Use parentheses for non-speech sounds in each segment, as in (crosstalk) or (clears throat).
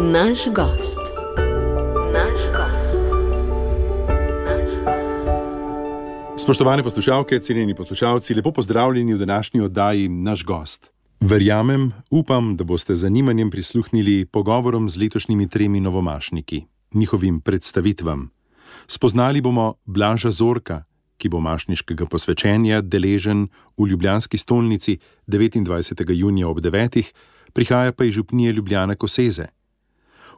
Naš gost. Naš gost. Naš Spoštovane poslušalke, cenjeni poslušalci, lepo pozdravljeni v današnji oddaji Naš gost. Verjamem, upam, da boste z zanimanjem prisluhnili pogovorom z letošnjimi tremi novomašniki, njihovim predstavitvam. Spoznali bomo Blaža Zorka, ki bo mašniškega posvečenja deležen v Ljubljanski stolnici 29. junija ob 9. prihaja pa iz župnije Ljubljana Koseze.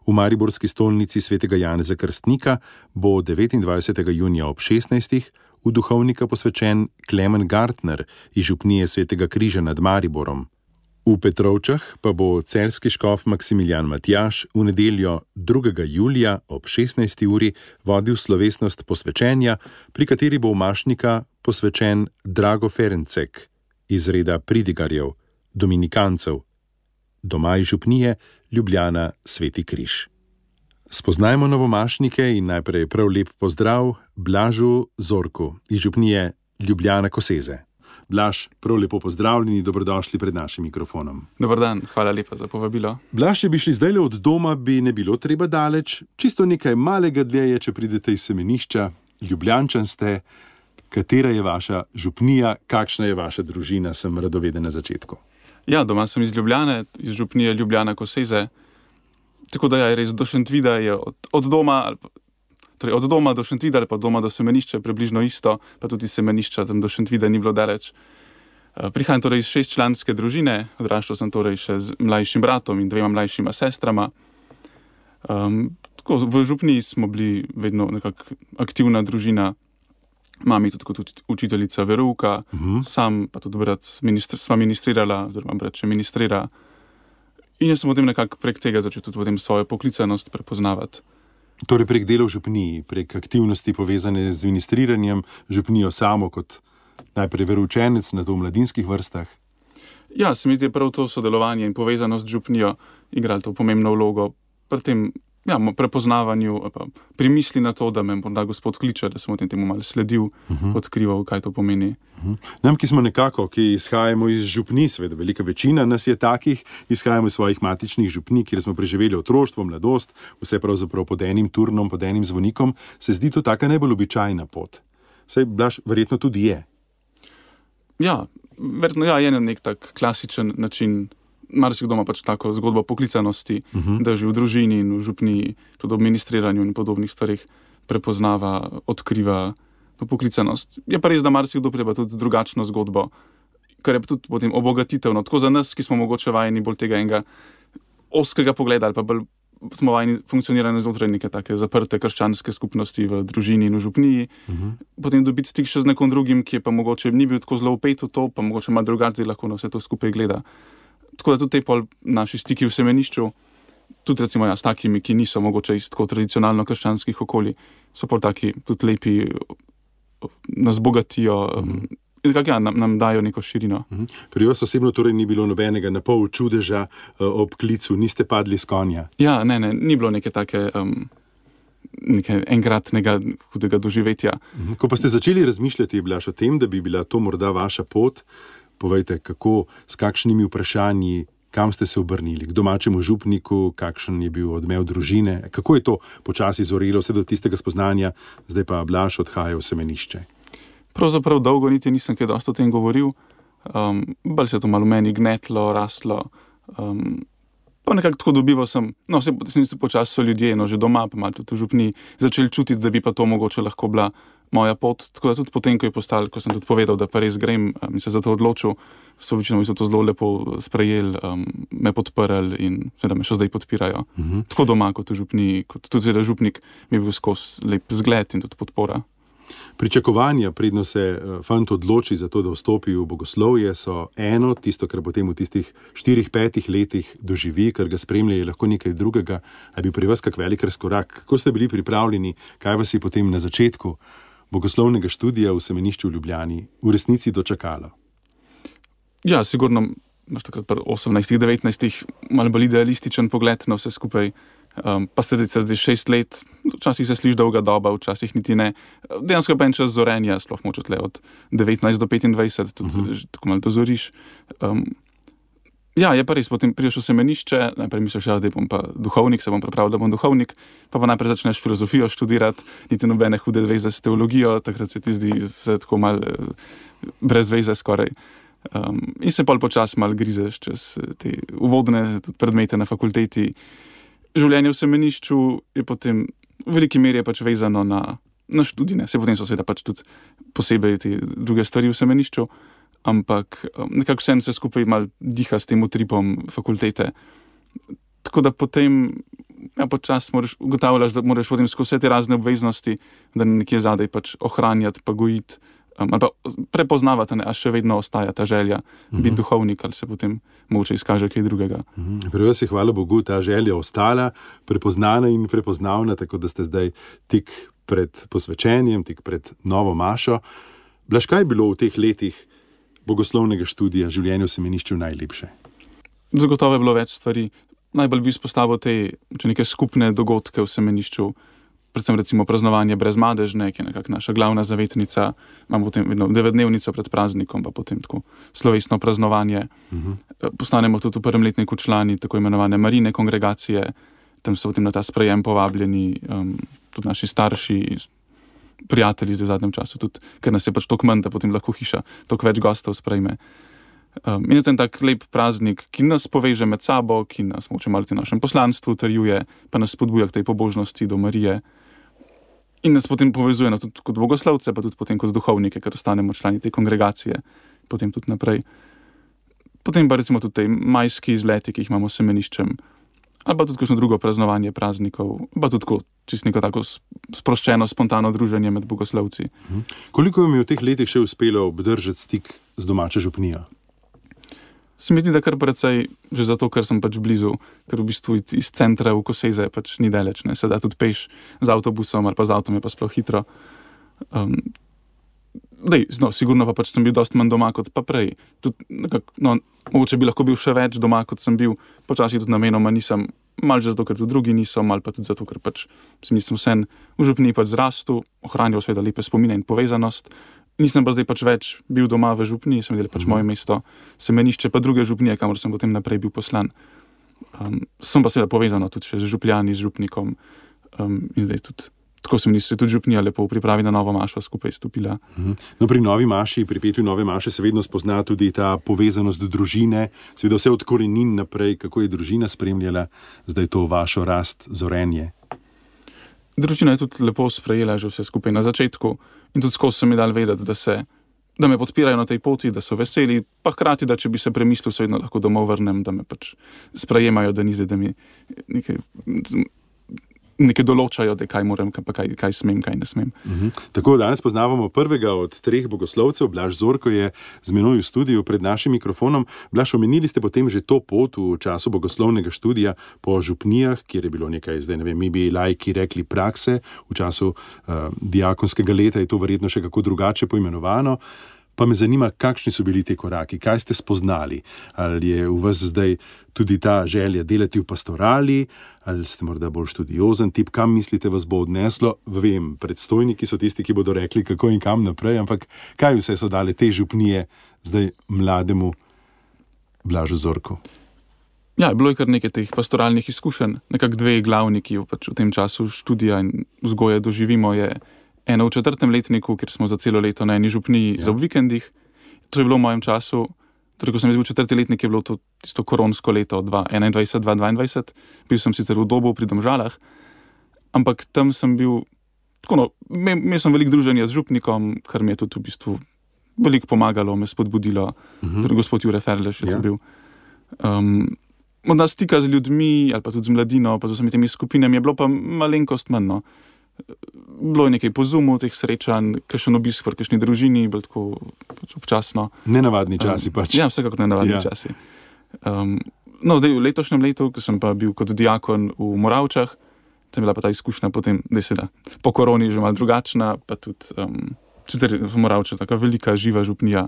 V Mariborski stolnici svetega Janeza Krstnika bo 29. junija ob 16. v duhovnika posvečen Klemen Gartner iz župnije svetega Križa nad Mariborom. V Petrovčah pa bo celski škof Maksimilijan Matjaš v nedeljo 2. julija ob 16. uri vodil slovesnost posvečenja, pri kateri bo v Mašnika posvečen Drago Ferencek iz reda pridigarjev, dominikancev, doma iz župnije Ljubljana Sveti Križ. Spoznajmo novomašnike in najprej prav lep pozdrav Blažu Zorku iz župnije Ljubljana Koseze. Blaž, prav lepo pozdravljeni dobrodošli pred našim mikrofonom. Dobar dan, hvala lepa za povabilo. Blaž, če bi šli zdaj od doma, bi ne bilo treba daleč, čisto nekaj malega dlje je, če pridete iz semenišča, ljubljančan ste, katera je vaša župnija, kakšna je vaša družina, sem radoveden na začetku. Ja, doma sem iz Ljubljane, iz župnije Ljubljana Koseze. Tako da je res do Šentvida, od, od doma. Torej, od doma do Šentvida ali pa od doma do semenišča je približno isto, pa tudi semenišča tam do Šentvida ni bilo daleč. Eh, Prihajam torej iz šestčlanske družine, odraščal sem torej še z mlajšim bratom in dvema mlajšima sestrama. Um, tako, v župniji smo bili vedno nekako aktivna družina, mami tudi kot uč- učiteljica veruka, uh -huh. sam pa tudi brat ministr, sva ministrirala, oziroma brat še ministrira. In jaz sem potem nekako prek tega začel tudi potem svojo poklicanost prepoznavati. Torej, prek dela v župniji, prek aktivnosti povezane z ministriranjem, župnijo samo kot najprej veroučenec na to v mladinskih vrstah. Ja, se mi zdi, prav to sodelovanje in povezanost z župnijo igralo to pomembno vlogo pri tem ja, prepoznavanju, pa pri misli na to, da me morda gospod kliče, da sem o tem temu malo sledil, uh -huh. odkrival, kaj to pomeni. Nam, ki smo nekako, ki izhajamo iz župni, seveda velika večina nas je takih, izhajamo iz svojih matičnih župni, kjer smo preživeli otroštvo, mladost, vse pravzaprav pod enim turnom, pod enim zvonikom, se zdi to taka najbolj običajna pot. Saj, Blaž, verjetno tudi je. Ja, verjetno ja, je na nek tak klasičen način. Marsikdo ima pač tako zgodbo poklicanosti, uh -huh. da že v družini in v župni, tudi ob ministriranju in podobnih stvarih prepoznava, odkriva to poklicanost. Je pa res, da marsikdo preba tudi z drugačno zgodbo, kar je tudi potem obogatitev. No, tako za nas, ki smo mogoče vajeni bolj tega enega oskega pogleda ali pa bolj smo vajeni funkcionirati znotraj neke take zaprte krščanske skupnosti v družini in v župniji. Uh -huh. Potem dobiti stik še z nekom drugim, ki je pa mogoče ni bil tako zelo upet v to, pa mogoče ima drugače lahko na vse to skupaj gleda. Tako da tudi te pol naši stiki v semenišču, tudi recimo ja, s takimi, ki niso mogoče iz tako tradicionalno krščanskih okolij, so pol taki tudi lepi, nas bogatijo. Um, in nekako, ja, nam, nam dajo neko širino. Mhm. Pri vas osebno torej ni bilo nobenega napol čudeža eh, ob klicu, niste padli s konja. Ja, ne, ne, ni bilo neke take. Um, Nekaj enkratnega hudega doživetja. Mhm. Ko pa ste začeli razmišljati, Blaž, o tem, da bi bila to morda vaša pot, povejte, kako, s kakšnimi vprašanji, kam ste se obrnili, k domačemu župniku, kakšen je bil odmev družine, kako je to počasi zorelo vse do tistega spoznanja, zdaj pa Blaž odhaja v semenišče. Pravzaprav dolgo niti nisem kaj dosti o tem govoril, um, bolj se je to malo meni gnetlo, raslo. Um, pa nekako tako dobival sem, no, se, se, se počasi so ljudje, no, že doma, pa malo tudi župni, začeli čutiti, da bi pa to mogoče lahko bila moja pot. Tako da tudi potem, ko postal, ko sem tudi povedal, da pa res grem um, in se za to odločil, so večino to zelo lepo sprejeli, um, me podprli in seveda me še zdaj podpirajo. Uh -huh. Tako doma, kot v župni, kot tudi seveda župnik, mi je bil skozi lep zgled in tudi podpora. Pričakovanja, predno se eh, fant odloči za to, da vstopi v bogoslovje, so eno, tisto, kar potem v tistih štirih, petih letih doživi, kar ga spremlja, je lahko nekaj drugega. A je bil pri vas kak velik razkorak? Kako ste bili pripravljeni, kaj vas je potem na začetku bogoslovnega študija v semenišču v Ljubljani v resnici dočakalo? Ja, sigurno imaš takrat pri 18-19, malo bolj idealističen pogled na vse skupaj. Um, pa se zdaj šest let, včasih se sliši dolga doba, včasih niti ne. Dejansko je pa en čas zorenja, sploh moče tle od 19 do 25, tudi uh -huh. tako malo dozoriš. Um, Ja, je pa res, potem prideš v semenišče, najprej misliš, ja, da bom pa duhovnik, se bom pripravil, da bom duhovnik, pa pa najprej začneš filozofijo študirati, niti nobene hude veze s teologijo, takrat se ti zdi vse tako mal eh, brez veze skoraj. Um, in se pa počasi mal grizeš čez eh, te uvodne predmete na fakulteti. Življenje v semenišču je potem v veliki meri pač vezano na, na študije, se potem so seveda pač tudi posebej te druge stvari v semenišču ampak um, nekako vse se skupaj malo diha s tem utripom fakultete. Tako da potem, ja, počasi ugotavljaš, da moraš potem skozi vse te razne obveznosti, da nekje zadaj pač ohranjati, pa gojiti. Um, ali pa prepoznavati, da še vedno ostaja ta želja uh -huh. biti mhm. duhovnik, ali se potem moče izkaže kaj drugega. Uh -huh. Pri vas je, hvala Bogu, ta želja ostala prepoznana in prepoznavna, tako da ste zdaj tik pred posvečenjem, tik pred novo mašo. Blaž, kaj je bilo v teh letih, bogoslovnega študija življenja v semenišču najlepše? Zagotovo je bilo več stvari. Najbolj bi izpostavil te neke skupne dogodke v semenišču, predvsem recimo praznovanje brez madežne, ki je nekakšna naša glavna zavetnica. Imamo potem vedno devetdnevnico pred praznikom, pa potem tako slovesno praznovanje. Uh mhm. -huh. Postanemo tudi v prvem letniku člani tako imenovane marine kongregacije, tam so potem na ta sprejem povabljeni um, tudi naši starši, prijatelji v zadnjem času, tudi ker nas je pač toliko manj, da potem lahko hiša toliko več gostov sprejme. Um, in je to en tak lep praznik, ki nas poveže med sabo, ki nas moče malo v našem poslanstvu utrjuje, pa nas spodbuja k tej pobožnosti do Marije. In nas potem povezuje no, tudi kot bogoslovce, pa tudi potem kot duhovnike, ker ostanemo člani te kongregacije, potem tudi naprej. Potem pa recimo tudi te majski izleti, ki jih imamo s semeniščem, ali pa tudi kakšno drugo praznovanje praznikov, pa tudi čisto neko tako sproščeno, spontano druženje med bogoslovci. Mhm. Koliko vam je v teh letih še uspelo obdržati stik z domačo župnijo? Se mi zdi, da kar precej, že zato, ker sem pač blizu, ker v bistvu iz centra v Koseze pač ni daleč, ne se da tudi peš z avtobusom ali pa z avtom, je pa sploh hitro. Um, Dej, no, sigurno pa pač sem bil dosti manj doma kot pa prej. Tud, nekak, no, mogoče bi lahko bil še več doma, kot sem bil, počasi tudi namenoma nisem, malo že zato, ker tudi drugi niso, malo pa tudi zato, ker pač sem vsem v župni pač zrastel, ohranil seveda lepe spomine in povezanost. Nisem pa zdaj pač več bil doma v župni, sem videl pač mm. moje mesto, semenišče, pa druge župnije, kamor sem potem naprej bil poslan. Um, sem pa seveda povezan tudi z župljani, z župnikom um, in zdaj tudi tako se mi zdi, tudi župnija lepo pripravi na novo mašo skupaj stopila. Mhm. No, pri novi maši, pri petju nove maše se vedno spozna tudi ta povezanost družine, seveda vse od korenin naprej, kako je družina spremljala zdaj to vašo rast, zorenje. Družina je tudi lepo sprejela že vse skupaj na začetku in tudi skozi so mi dali vedeti, da, se, da me podpirajo na tej poti, da so veseli, pa hkrati, da če bi se premislil, se vedno lahko domov vrnem, da me pač sprejemajo, da ni zdaj, da mi nekaj nekaj določajo, da kaj moram, kaj, kaj smem, kaj ne smem. Uh mhm. -huh. Tako danes poznavamo prvega od treh bogoslovcev, Blaž Zorko je z menoj v studiu pred našim mikrofonom. Blaž, omenili ste potem že to pot v času bogoslovnega študija po župnijah, kjer je bilo nekaj, zdaj ne vem, mi bi lajki rekli prakse, v času uh, diakonskega leta je to verjetno še kako drugače poimenovano. Pa me zanima, kakšni so bili ti koraki, kaj ste spoznali. Ali je v vas zdaj tudi ta želja delati v pastorali, ali ste morda bolj študiozen tip, kam mislite, vas bo odneslo. Vem, predstojniki so tisti, ki bodo rekli, kako in kam naprej, ampak kaj vse so dale te župnije zdaj mlademu Blažu Zorku. Ja, bilo je kar nekaj teh pastoralnih izkušenj, nekako dve glavni, ki jo pač v tem času študija in vzgoje doživimo. Je, eno v četrtem letniku, ker smo za celo leto na eni župni ja. za vikendih. To je bilo v mojem času, torej ko sem bil četrti letnik, je bilo to tisto koronsko leto 2021-2022. Bil sem sicer v dobu pri domžalah, ampak tam sem bil, tako no, imel sem veliko druženja z župnikom, kar mi je tudi v bistvu veliko pomagalo, me spodbudilo, uh mhm. -huh. torej gospod Jure Ferleš je ja. to bil. Um, Morda stika z ljudmi, ali pa tudi z mladino, pa z vsemi temi skupinami, je bilo pa malenkost manj. No bilo je nekaj pozumu teh srečanj, kakšen obisk v kakšni družini, tako pač občasno. Nenavadni časi um, pač. Ja, vsekakor nenavadni ja. časi. Um, no, zdaj v letošnjem letu, ko sem pa bil kot diakon v Moravčah, tam je bila pa ta izkušnja potem, da je sedaj po koroni že malo drugačna, pa tudi um, sicer v Moravčah tako velika, živa župnija.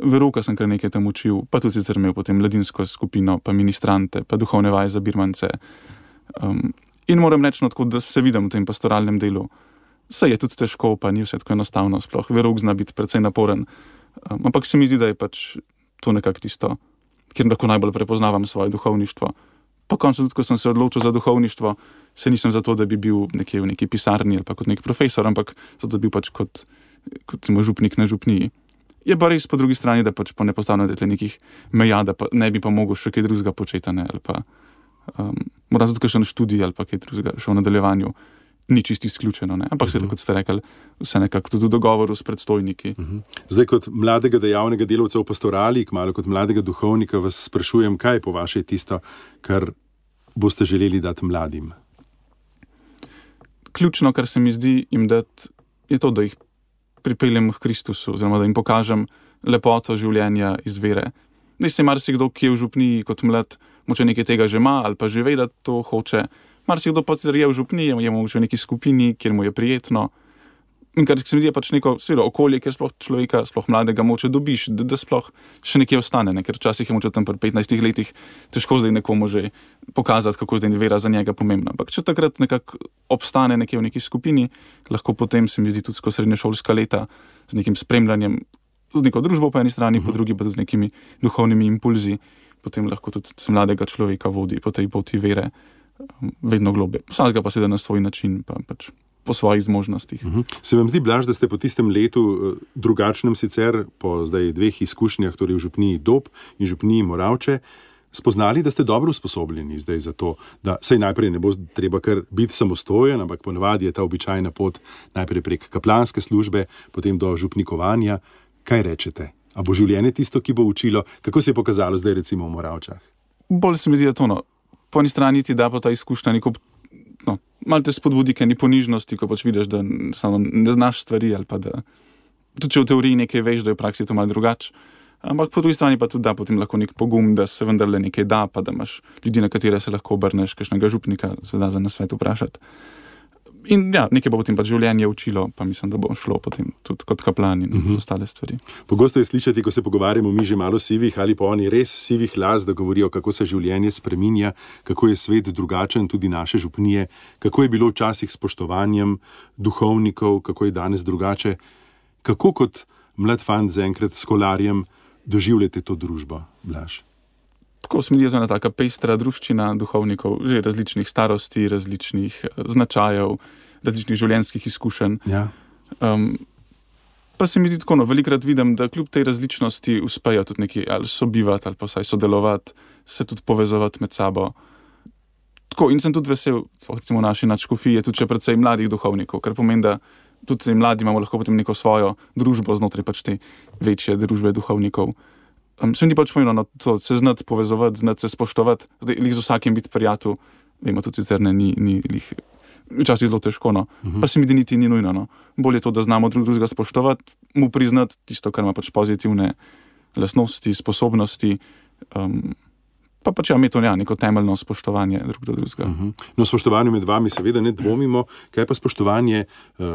Veruka sem kar nekaj tam učil, pa tudi sicer imel potem mladinsko skupino, pa ministrante, pa duhovne vaje za birmance. Um, In moram reči, no, da se vidim v tem pastoralnem delu. Vse je tudi težko, pa ni vse tako enostavno, sploh verug zna biti precej naporen. Um, ampak se mi zdi, da je pač to nekako tisto kjer lahko najbolj prepoznavam svoje duhovništvo. Pa končno, tudi ko sem se odločil za duhovništvo, se nisem zato, da bi bil nekje v neki pisarni ali pa kot nek profesor, ampak zato, da bi bil pač kot, kot smo župnik na župniji. Je pa res po drugi strani, da pač po ne postavljate nekih meja, da ne bi pa mogel še kaj drugega početi, ali pa um, morda tudi še na študiju ali pa kaj drugega, še v nadaljevanju. Ni čisto izključeno, ne? ampak uh -huh. se, kot ste rekli, vse nekako tudi v dogovoru s predstojniki. Uh -huh. Zdaj, kot mladega dejavnega delavca v pastorali, malo kot mladega duhovnika, vas sprašujem, kaj je po vašem tisto, kar boste želeli dati mladim? Ključno, kar se mi zdi, dati, je to, da jih pripeljem k Kristusu, oziroma da jim pokažem lepoto življenja iz vere. Ne se marsikdo, ki je v župniji kot mlad, moče nekaj tega že ima ali pa že ve, da to hoče. Marsikdo pa se je v župniji, je moče v neki skupini, kjer mu je prijetno. In kar se mi zdi, je pač neko seveda, okolje, kjer sploh človeka, sploh mladega, moče dobiš, da, da sploh še nekje ostane. Ne? Ker včasih je moče tam pri 15 letih težko zdaj nekomu že pokazati, kako zdaj je vera za njega pomembna. Ampak če takrat nekako obstane nekje v neki skupini, lahko potem se mi zdi tudi skozi srednješolska leta z nekim spremljanjem, z neko družbo po eni strani, uh -huh. po mhm. drugi pa tudi z nekimi duhovnimi impulzi, potem lahko tudi mladega človeka vodi po tej poti vere um, vedno globje. Vsakega pa seveda na svoj način. Pa, pač po svojih zmožnostih. Uh mhm. -huh. Se vam zdi, Blaž, da ste po tistem letu, eh, drugačnem sicer, po zdaj dveh izkušnjah, torej v župniji Dob in župniji Moravče, spoznali, da ste dobro usposobljeni zdaj za to, da se najprej ne bo treba kar biti samostojen, ampak ponavadi je ta običajna pot najprej prek kaplanske službe, potem do župnikovanja. Kaj rečete? A bo življenje tisto, ki bo učilo, kako se je pokazalo zdaj, recimo v Moravčah? Bolj se mi zdi, da to no. Po eni strani ti da pa ta izkušnja neko no, malo te spodbudi, kaj ni ponižnosti, ko pač vidiš, da ne znaš stvari. Da, tudi če v teoriji nekaj veš, da je v praksi to malo drugače. Ampak po drugi strani pa tudi da potem lahko nek pogum, da se vendarle nekaj da, pa da imaš ljudi, na katere se lahko obrneš, kakšnega župnika, se da za nasvet vprašati. In ja, nekaj bo potem pač življenje učilo, pa mislim, da bo šlo potem tudi kot kaplan in uh. -huh. ostale stvari. Pogosto je slišati, ko se pogovarjamo, mi že malo sivih ali pa oni res sivih las, da govorijo, kako se življenje spreminja, kako je svet drugačen, tudi naše župnije, kako je bilo včasih s spoštovanjem duhovnikov, kako je danes drugače. Kako kot mlad fant zaenkrat s kolarjem doživljate to družbo, Blaž? Tako se mi zdi, da je ta pestra družščina duhovnikov, že različnih starosti, različnih uh, značajev, različnih življenjskih izkušenj. Ja. Um, pa se mi zdi tako, no, velikrat vidim, da kljub tej različnosti uspejo tudi neki ali sobivati ali pa vsaj sodelovati, se tudi povezovati med sabo. Tako, in sem tudi vesel, da v naši načkofi je tudi precej mladih duhovnikov, kar pomeni, da tudi mladi imamo lahko potem neko svojo družbo znotraj pač te večje družbe duhovnikov. Um, se mi pač pomeni, no, to, se znati povezovati, znati se spoštovati, zdaj jih z vsakim biti prijatelj, vemo tudi sicer ne, ni, ni jih. Včasih je zelo težko, no. uh mhm. -huh. pa se mi zdi, niti ni nujno. No. Bolje je to, da znamo drug drugega spoštovati, mu priznati tisto, kar ima pač pozitivne lastnosti, sposobnosti. Um, pa pač imeti ja, neko temeljno spoštovanje drug do drugega. Uh mhm. -huh. No, spoštovanje med vami, seveda, ne dvomimo, kaj pa spoštovanje uh,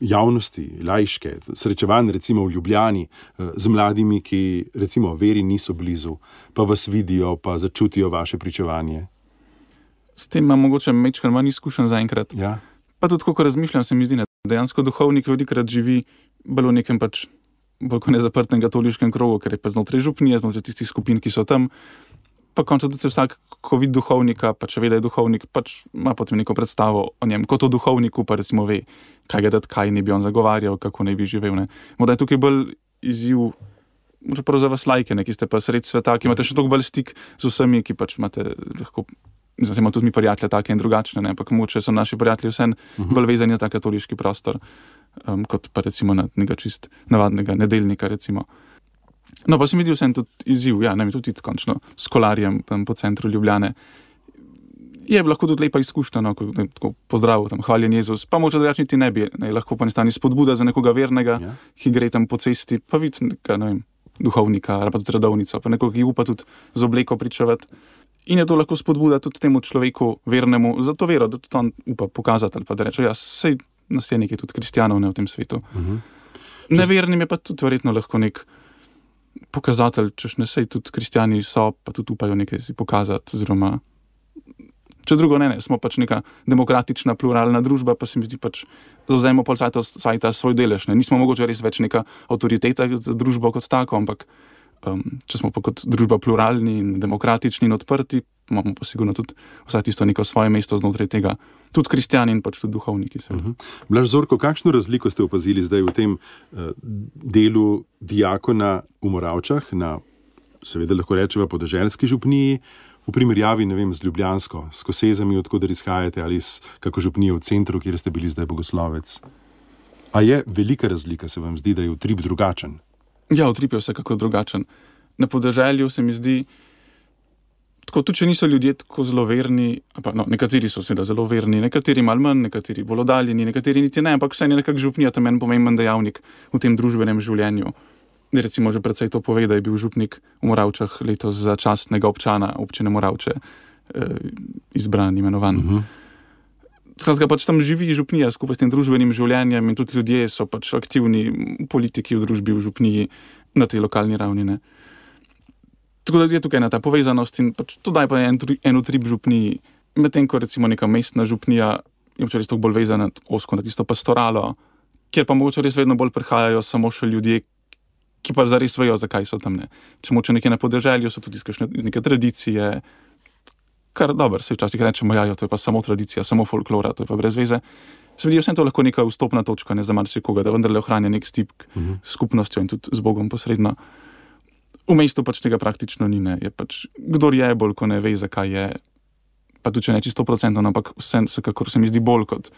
javnosti, lajške, srečevanje recimo v Ljubljani uh, z mladimi, ki recimo veri niso blizu, pa vas vidijo, pa začutijo vaše pričevanje. S tem imam mogoče mečkar manj izkušen zaenkrat. Ja. Pa tudi, ko razmišljam, se mi zdi, da dejansko duhovnik velikokrat živi bolj v nekem pač. Bolj kot nezaprtem katoliškem krogu, ker je pa znotraj župnije, znotraj tistih skupin, ki so tam, pa končno tudi vsak, ko vidi duhovnika, pa če ve, da je duhovnik, pač ima potem neko predstavo o njem, kot o duhovniku, pa recimo ve, kaj ga dati, kaj ne bi on zagovarjal, kako ne bi živel. Ne. Morda je tukaj bolj izziv, morda prav za vas lajke, ki ste pa sred sveta, ki imate še toliko bolj stik z vsemi, ki pač imate lahko. Zdaj imamo tudi mi prijatelje, tako in drugačne, ampak moče so naši prijatelji vsem uh mhm. -huh. bolj vezani na ta katoliški prostor, um, kot pa recimo na nekega čist navadnega nedeljnika. Recimo. No, pa se mi zdi vse en izziv, ja, ne, tudi končno s kolarjem po centru Ljubljane. Je lahko tudi lepa izkušnja, no, ko tako pozdravljam, tam hvaljen Jezus. Pa moče reči, ti ne bi, ne, lahko pa ne stani spodbuda za nekoga vernega, ja. ki gre tam po cesti, pa vidi nekaj, ne vem, duhovnika ali pa tudi redovnico, pa nekoga, ki upa tudi z obleko pričevati. In je to lahko spodbuda tudi temu človeku, vernemu, za to vero, da to on upa pokazati ali pa da reče, ja, sej nas je nekaj tudi kristijanov ne v tem svetu. Uh mhm. -huh. Nevernim je pa tudi verjetno lahko nek pokazatelj, češ ne sej, tudi kristijani so, pa tudi upajo nekaj si pokazati. Oziroma, če drugo ne, ne, smo pač neka demokratična, pluralna družba, pa se mi zdi, pač zauzemimo vsaj ta svoj delež. Ne. Nismo mogoče res več neka avtoriteta za družbo kot tako, ampak Um, če smo pa kot družba pluralni in demokratični in odprti, imamo pa sigurno tudi vsaj tisto neko svoje mesto znotraj tega, tudi kristijani in pač tudi duhovniki. Uh -huh. Blaž Zorko, kakšno razliko ste opazili zdaj v tem uh, delu diakona v Moravčah, na seveda lahko rečemo podeželski župniji, v primerjavi vem, z Ljubljansko, s Kosezami, odkuder izhajate, ali s kako župnijo v centru, kjer ste bili zdaj bogoslovec? A je velika razlika, se vam zdi, da je utrip drugačen? Ja, utrip je vsekakor drugačen. Na podeželju se mi zdi, tako tudi če niso ljudje tako zelo verni, pa, no, nekateri so seveda zelo verni, nekateri malo manj, nekateri bolj oddaljeni, nekateri niti ne, ampak vse je nekako župnija tam en pomemben dejavnik v tem družbenem življenju. Recimo, že predvsej to pove, da je bil župnik v Moravčah letos za častnega občana občine Moravče eh, izbran, imenovan. Uh mhm. -huh. Skratka, pač tam živi župnija skupaj s tem družbenim življenjem in tudi ljudje so pač aktivni politiki v družbi, v župniji na tej lokalni ravni. Ne. Tako da je tukaj ena ta povezanost in pač to daje pa en, en utrip župniji, medtem ko recimo neka mestna župnija je včeraj toliko bolj vezana osko na tisto pastoralo, kjer pa mogoče res vedno bolj prihajajo samo še ljudje, ki pa zares vejo, zakaj so tam. Ne. Če moče nekje na podeželju, so tudi neke tradicije kar dobro, se včasih rečemo, ja, je to pa samo tradicija, samo folklora, to je pa brez veze. Se mi zdi, je to lahko neka vstopna točka ne, za marsikoga, da vendarle ohranja nek stik uh -huh. s skupnostjo in tudi z Bogom posredno. V mestu pač tega praktično ni. Je pač, kdor je bolj, ko ne ve, zakaj je, pa tudi če ne čisto procentno, ampak vsekakor se mi zdi bolj kot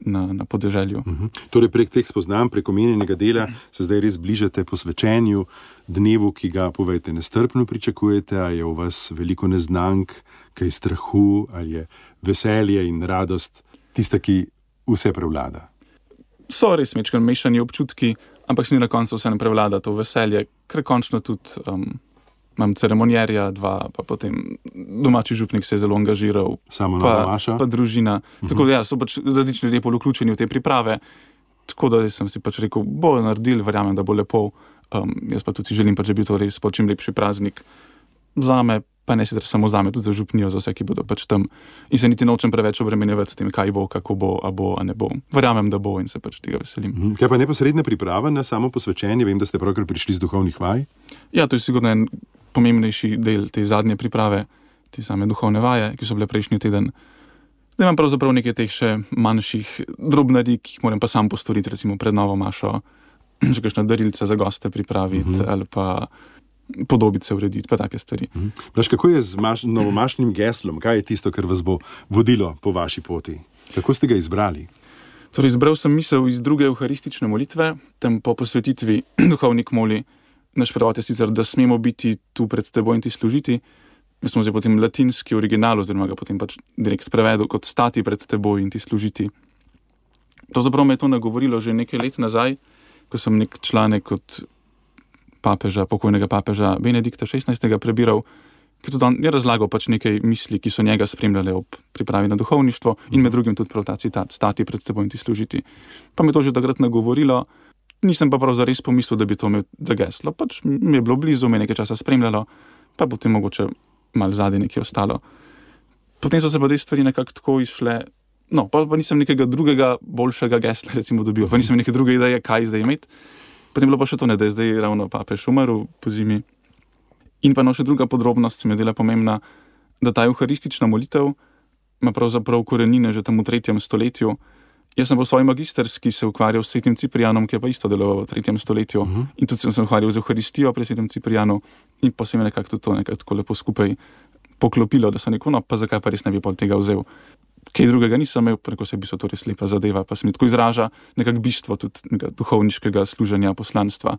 na, na podeželju. Uh mhm. -huh. Torej, prek teh spoznanj, prek omenjenega dela, se zdaj res bližate posvečenju dnevu, ki ga, povejte, nestrpno pričakujete, ali je v vas veliko neznank, kaj strahu, ali je veselje in radost tista, ki vse prevlada. So res mečkaj mešani občutki, ampak s njim na koncu vse ne prevlada to veselje, ker končno tudi. Um, imam ceremonjerja, dva, pa potem domači župnik se je zelo angažiral. Samo pa, naša. Pa družina. Uh -huh. Tako da ja, so pač različni ljudje bolj vključeni v te priprave. Tako da sem si pač rekel, bo naredil, verjamem, da bo lepo. Um, jaz pa tudi želim, pač, da bi to res bil čim lepši praznik za me, pa ne sicer samo za me, tudi za župnijo, za vse, ki bodo pač tam. In se niti nočem preveč obremenjevati s tem, kaj bo, kako bo, a bo, a ne bo. Verjamem, da bo in se pač tega veselim. -huh. Kaj pa neposredna priprava na samo posvečenje? Vem, da ste pravkar prišli z duhovnih vaj. Ja, to je sigurno en pomembnejši del te zadnje priprave, te same duhovne vaje, ki so bile prejšnji teden. Zdaj imam pravzaprav nekaj teh še manjših drobnadi, ki jih moram pa sam postoriti, recimo pred novo mašo, (clears throat) že kakšne darilce za goste pripraviti uh mhm. -huh. ali pa podobice urediti, pa take stvari. Uh. -huh. Praš, kako je z maš novomašnim geslom, kaj je tisto, kar vas bo vodilo po vaši poti? Kako ste ga izbrali? Torej, izbral sem misel iz druge euharistične molitve, tam po posvetitvi (clears throat) duhovnik moli naš prevod je sicer, da smemo biti tu pred teboj in ti služiti. Mi smo zdaj potem latinski original, oziroma ga potem pač direkt prevedel kot stati pred teboj in ti služiti. To zapravo me je to nagovorilo že nekaj let nazaj, ko sem nek članek od papeža, pokojnega papeža Benedikta XVI. prebiral, ki je razlagal pač nekaj misli, ki so njega spremljale ob pripravi na duhovništvo in med drugim tudi prav ta citat: stati pred teboj in ti služiti. Pa me je to že takrat nagovorilo. Nisem pa prav zares pomislil, da bi to imel za geslo. Pač mi je bilo blizu, me je nekaj časa spremljalo, pa potem mogoče malo zadnji nekaj ostalo. Potem so se pa te stvari nekako tako išle. No, pa, pa nisem nekega drugega, boljšega gesla, recimo, dobil, pa nisem neke druge ideje, kaj zdaj imeti. Potem je bilo pa še to, ne, da je zdaj ravno papež umrl po zimi. In pa no, še druga podrobnost, ki mi je dela pomembna, da ta euharistična molitev ima pravzaprav korenine že tam v tretjem stoletju. Jaz sem v svoji magisterski se ukvarjal s svetim Ciprijanom, ki je pa isto deloval v tretjem stoletju. Uh mhm. -huh. In tudi sem se ukvarjal z Euharistijo pri svetem Ciprijanu in pa se mi je nekako to nekako lepo skupaj poklopilo, da sem rekel, no pa zakaj pa res ne bi pol tega vzel. Kaj drugega nisem imel, preko sebi so to res lepa zadeva, pa se mi tako izraža nekako bistvo tudi duhovniškega služenja, poslanstva.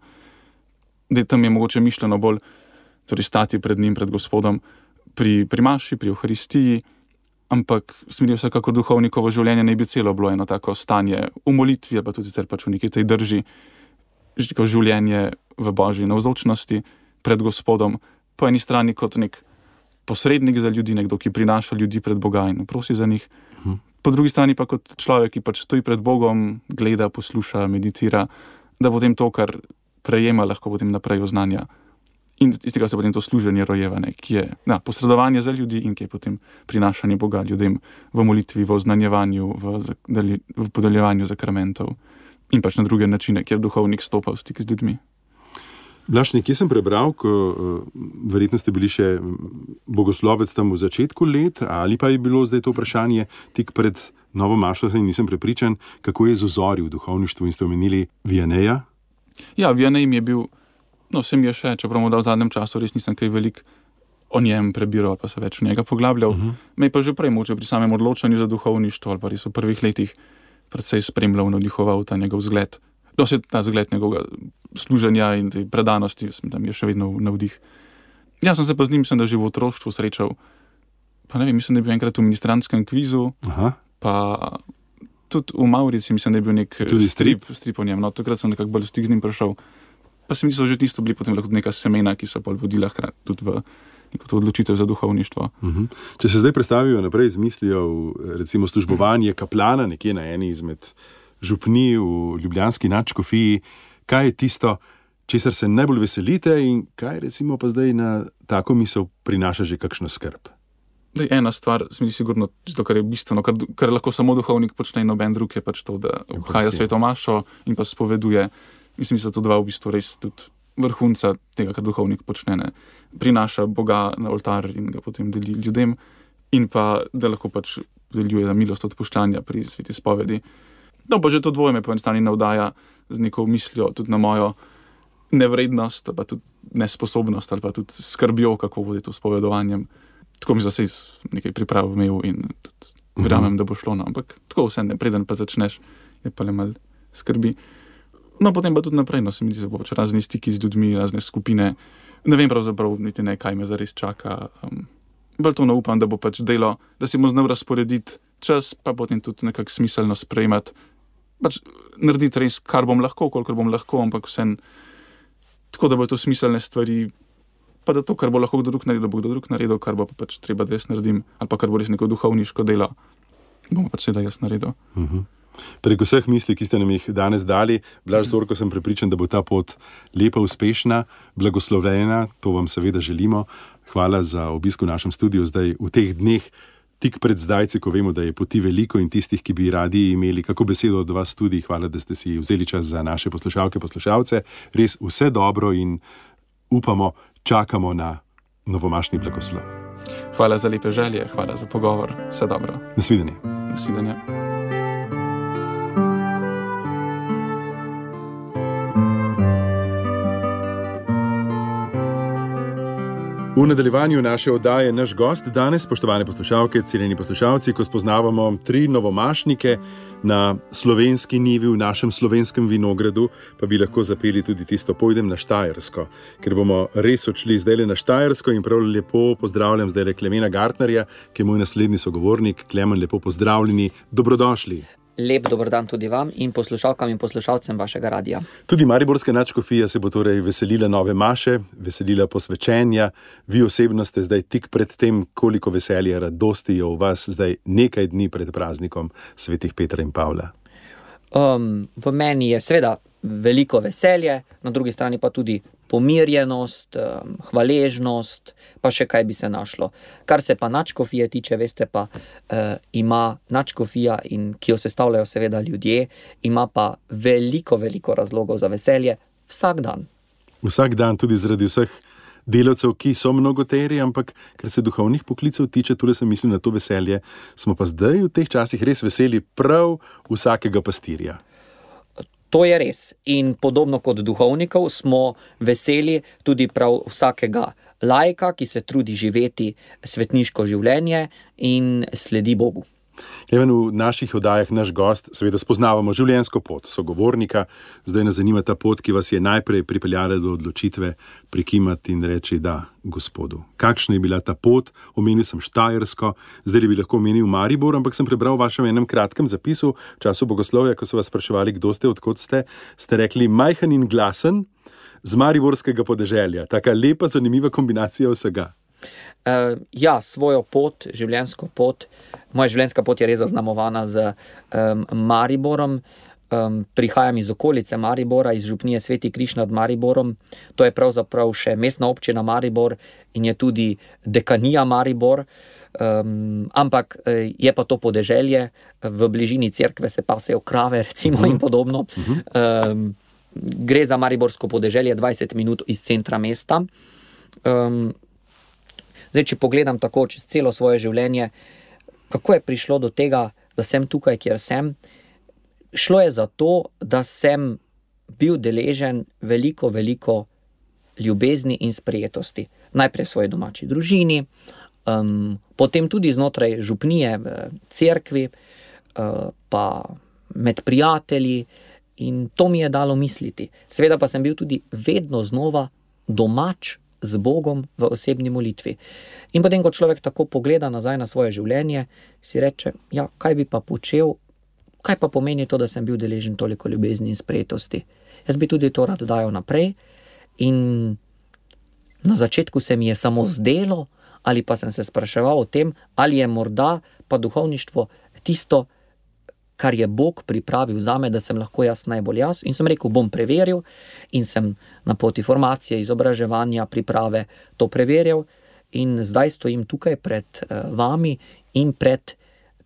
Da tam je mogoče mišljeno bolj, torej stati pred njim, pred gospodom, pri, pri maši, pri Euharistiji ampak smeri vsekakor duhovnikovo življenje ne bi celo bilo eno tako stanje v molitvi, pa tudi pač v neki tej drži, življenje v božji navzočnosti pred Gospodom, po eni strani kot nek posrednik za ljudi, nekdo, ki prinaša ljudi pred Boga in prosi za njih, mhm. po drugi strani pa kot človek, ki pač stoji pred Bogom, gleda, posluša, meditira, da potem to, kar prejema, lahko potem naprej oznanja. In iz tega se potem to služenje rojevane, ki je na, posredovanje za ljudi in ki je potem prinašanje Boga ljudem v molitvi, v oznanjevanju, v, v podeljevanju zakramentov in pač na druge načine, kjer duhovnik stopa v stik z ljudmi. Blaž, nekje sem prebral, ko uh, verjetno ste bili še bogoslovec tam v začetku let, ali pa je bilo zdaj to vprašanje tik pred novo mašo, in nisem prepričan, kako je z ozori v duhovništvu in ste omenili Vijaneja. Ja, Vijanej je bil, no, sem je še, čeprav v zadnjem času res nisem kaj velik o njem prebiral, pa se več v njega poglabljal. Uh -huh. Me je pa že prej moče pri samem odločanju za duhovništvo, ali pa res v prvih letih, predvsej spremljal navdihoval ta njegov zgled. Dosed ta zgled njegovega služenja in te predanosti, mislim, da mi je še vedno navdih. Ja, sem se pa z njim, sem da že v otroštvu srečal. Pa ne vem, mislim, da je bil enkrat v ministranskem kvizu. Aha. Pa tudi v Maurici, mislim, da je bil nek tudi strip, strip o njem. No, takrat sem nekako bolj stik z njim prišel. Pa se mi so že tisto bili potem lahko neka semena, ki so pa vodila tudi v neko odločitev za duhovništvo. Uh mhm. -huh. Če se zdaj predstavijo naprej z mislijo, recimo službovanje kaplana nekje na eni izmed župni v Ljubljanski načkofiji, kaj je tisto, česar se najbolj veselite in kaj recimo pa zdaj na tako misel prinaša že kakšno skrb. Da je ena stvar, mislim, sigurno, to, kar je bistveno, kar, kar lahko samo duhovnik počne, in noben drug je pač to, da vhaja svetomašo in pa spoveduje. Mislim, da so to dva v bistvu res tudi vrhunca tega, kar duhovnik počne. Ne. Prinaša Boga na oltar in ga potem deli ljudem, in pa da lahko pač deluje milost odpuščanja pri sveti spovedi. No, pa že to dvoje me po eni strani navdaja z neko mislijo tudi na mojo nevrednost, pa tudi nesposobnost, ali pa tudi skrbjo, kako bo to spovedovanjem. Tako mi zase nekaj priprav imel in tudi mhm. verjamem, da bo šlo. No. Ampak tako vse ne, preden pa začneš, je pa le malo skrbi. No, potem pa tudi naprej, no, se mi zdi, da bo pač razni stiki z ljudmi, razne skupine. Ne vem pravzaprav, niti ne, kaj me zares čaka. Um, bolj to upam, da bo pač delo, da si bomo znali razporediti čas, pa potem tudi nekako smiselno sprejemati. Pač narediti res, kar bom lahko, kolikor bom lahko, ampak vse tako, da bo to smiselne stvari. Pa da to, kar bo lahko kdo drug naredil, bo kdo drug naredil, kar bo pa pač treba, da jaz naredim, ali pa kar bo res neko duhovniško delo, bomo pač seveda jaz naredil. Uh mhm. -huh. Prek vseh misli, ki ste nam jih danes dali, blaž zorko sem prepričan, da bo ta pot lepa, uspešna, blagoslovljena. To vam seveda želimo. Hvala za obisk v našem studiu zdaj v teh dneh. Tik pred zdajci, ko vemo, da je poti veliko in tistih, ki bi radi imeli kako besedo od vas, tudi hvala, da ste si vzeli čas za naše poslušalke, poslušalce. Res vse dobro in upamo, čakamo na novomašni blagoslov. Hvala za lepe želje, hvala za pogovor, vse dobro. Nasvidenje. Nasvidenje. Nadaljevanju naše oddaje naš gost danes, spoštovane poslušalke, cenjeni poslušalci, ko spoznavamo tri novomašnike na slovenski nivi, v našem slovenskem vinogradu, pa bi lahko zapeli tudi tisto Pojdem na Štajersko, ker bomo res odšli zdaj le na Štajersko in prav lepo pozdravljam zdaj le Klemena Gartnerja, ki je moj naslednji sogovornik. Klemen, lepo pozdravljeni, dobrodošli. Lep dober dan tudi vam in poslušalkam in poslušalcem vašega radia. Tudi Mariborska načkofija se bo torej veselila nove maše, veselila posvečenja. Vi osebno ste zdaj tik pred tem, koliko veselja, radosti je v vas zdaj nekaj dni pred praznikom svetih Petra in Pavla. Um, v meni je seveda veliko veselje, na drugi strani pa tudi pomirjenost, um, hvaležnost, pa še kaj bi se našlo. Kar se pa načkofije tiče, veste pa, uh, ima načkofija, in, ki jo sestavljajo seveda ljudje, ima pa veliko, veliko razlogov za veselje vsak dan. Vsak dan, tudi zaradi vseh delavcev, ki so mnogoteri, ampak kar se duhovnih poklicev tiče, tudi sem mislil na to veselje, smo pa zdaj v teh časih res veseli prav vsakega pastirja. To je res. In podobno kot duhovnikov, smo veseli tudi prav vsakega lajka, ki se trudi živeti svetniško življenje in sledi Bogu. Even v naših oddajah naš gost, seveda, spoznavamo življenjsko pot, sogovornika. Zdaj nas zanima ta pot, ki vas je najprej pripeljala do odločitve prikimati in reči: Da, gospodu. Kakšna je bila ta pot? Omenil sem Štajersko, zdaj bi lahko omenil Maribor, ampak sem prebral v vašem enem kratkem zapisu v času bogoslovja, ko so vas spraševali, kdo ste, odkot ste. Ste rekli: majhen in glasen. Z Mariborskega podeželja, tako lepa, zanimiva kombinacija vsega. Uh, ja, svojo pot, življenjsko pot, moja življenjska pot je res zaznamovana z um, Mariborom. Um, prihajam iz okolice Maribora, iz župnije Sveti Križ nad Mariborom. To je pravzaprav še mestna občina Maribor in je tudi dekanija Maribor. Um, ampak e, je pa to podeželje, v bližini cerkve se pasejo krave, (laughs) recimo, in mhm. podobno. Um, gre za Mariborsko podeželje, 20 minut iz centra mesta. Um, zdaj, če pogledam tako čez celo svoje življenje, kako je prišlo do tega, da sem tukaj, kjer sem. Šlo je za to, da sem bil deležen veliko, veliko ljubezni in sprejetosti. Najprej v svoji domači družini, um, potem tudi znotraj župnije, v cerkvi, uh, pa med prijatelji, in to mi je dalo misliti. Seveda pa sem bil tudi vedno znova domač z Bogom v osebni molitvi. In potem, ko človek tako pogleda nazaj na svoje življenje, si reče: Ja, kaj bi pa počel, kaj pa pomeni to, da sem bil deležen toliko ljubezni in sprejetosti. Jaz bi tudi to rad dajal naprej. In na začetku se mi je samo zdelo, ali pa sem se spraševal o tem, ali je morda pa duhovništvo tisto, kar je Bog pripravil za me, da sem lahko jaz najbolj jaz. In sem rekel, bom preveril, in sem na poti formacije, izobraževanja, priprave to preveril, in zdaj stojim tukaj pred uh, vami in pred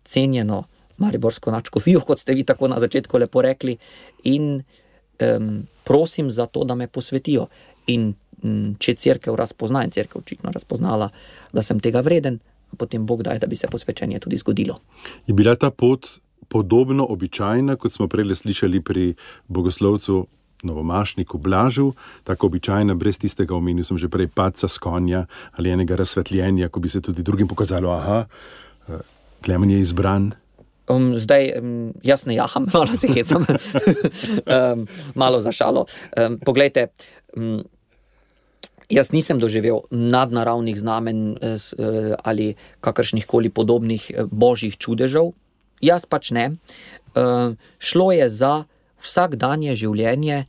cenjeno Mariborsko načkofijo, kot ste vi tako na začetku lepo rekli, in um, prosim za to, da me posvetijo. In um, če crkva razpozna, in crkva očitno razpoznala, da sem tega vreden. Potem Bog da, da bi se posvečanje tudi zgodilo. Je bila ta pot podobno običajna, kot smo prej slišali pri bogoslovcu Novomašniku Blažu, tako običajna, brez tistega omenil sem že prej, paca s konja ali enega razsvetljenja, ko bi se tudi drugim pokazalo, aha, eh, Klemen je izbran. Um, zdaj, um, jaz ne jaham, (laughs) malo se hecam, (laughs) um, malo za šalo. Um, poglejte, um, jaz nisem doživel nadnaravnih znamenj uh, ali kakršnih koli podobnih božjih čudežev, jaz pač ne. Uh, šlo je za vsakdanje življenje,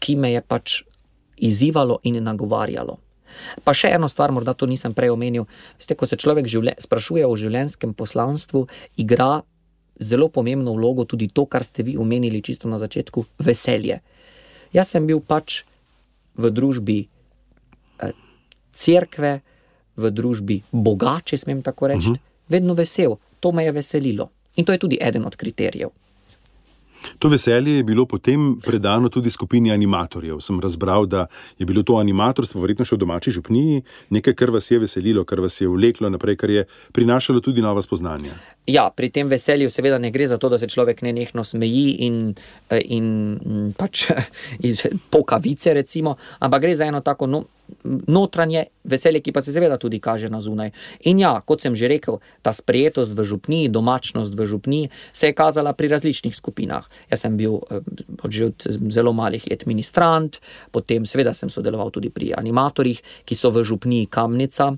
ki me je pač izzivalo in nagovarjalo. Pa še eno stvar, morda to nisem prej omenil. Veste, ko se človek življen, sprašuje o življenjskem poslanstvu, igra zelo pomembno vlogo tudi to, kar ste vi omenili čisto na začetku - veselje. Jaz sem bil pač v družbi eh, cerkve, v družbi Boga, če smem tako reči, uh mhm. -huh. vedno vesel, to me je veselilo. In to je tudi eden od kriterijev. To veselje je bilo potem predano tudi skupini animatorjev. Sem razbral, da je bilo to animatorstvo, verjetno še v domači župniji, nekaj, kar vas je veselilo, kar vas je vleklo naprej, kar je prinašalo tudi nova spoznanja. Ja, pri tem veselju seveda ne gre za to, da se človek ne nekno smeji in, in pač (laughs) pokavice, recimo, ampak gre za eno tako. No, notranje veselje, ki pa se seveda tudi kaže na zunaj. In ja, kot sem že rekel, ta sprejetost v župniji, domačnost v župniji se je kazala pri različnih skupinah. Jaz sem bil eh, že od zelo malih let ministrant, potem seveda sem sodeloval tudi pri animatorjih, ki so v župniji Kamnica.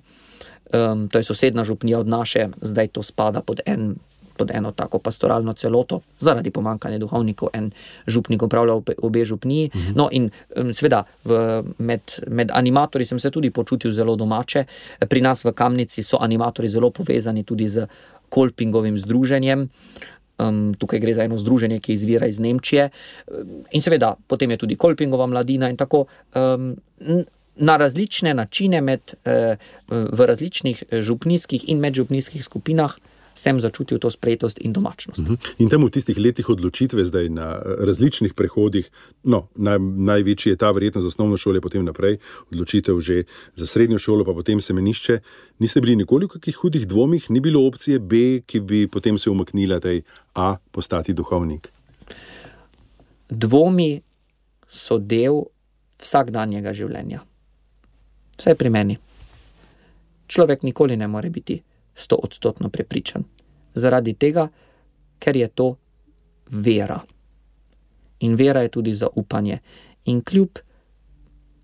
Um, to je sosedna župnija od naše, zdaj to spada pod en pod eno tako pastoralno celoto, zaradi pomankanja duhovnikov, en župnik upravlja obe župniji. Mhm. No, in seveda med, med animatorji sem se tudi počutil zelo domače. Pri nas v Kamnici so animatorji zelo povezani tudi z Kolpingovim združenjem. Um, tukaj gre za eno združenje, ki izvira iz Nemčije. In seveda, potem je tudi Kolpingova mladina in tako. Um, Na različne načine, med, eh, v različnih župnijskih in medžupnijskih skupinah, sem začutil to sprejetost in domačnost. Uh mhm. -huh. In tam v tistih letih odločitve, zdaj na različnih prehodih, no, naj, največji je ta verjetno za osnovno šolo, potem naprej, odločitev že za srednjo šolo, pa potem semenišče. Niste bili nikoli v kakih hudih dvomih, ni bilo opcije B, ki bi potem se umaknila tej A, postati duhovnik. Dvomi so del vsakdanjega življenja. Vse pri meni. Človek nikoli ne more biti sto odstotno prepričan. Zaradi tega, ker je to vera. In vera je tudi zaupanje. In kljub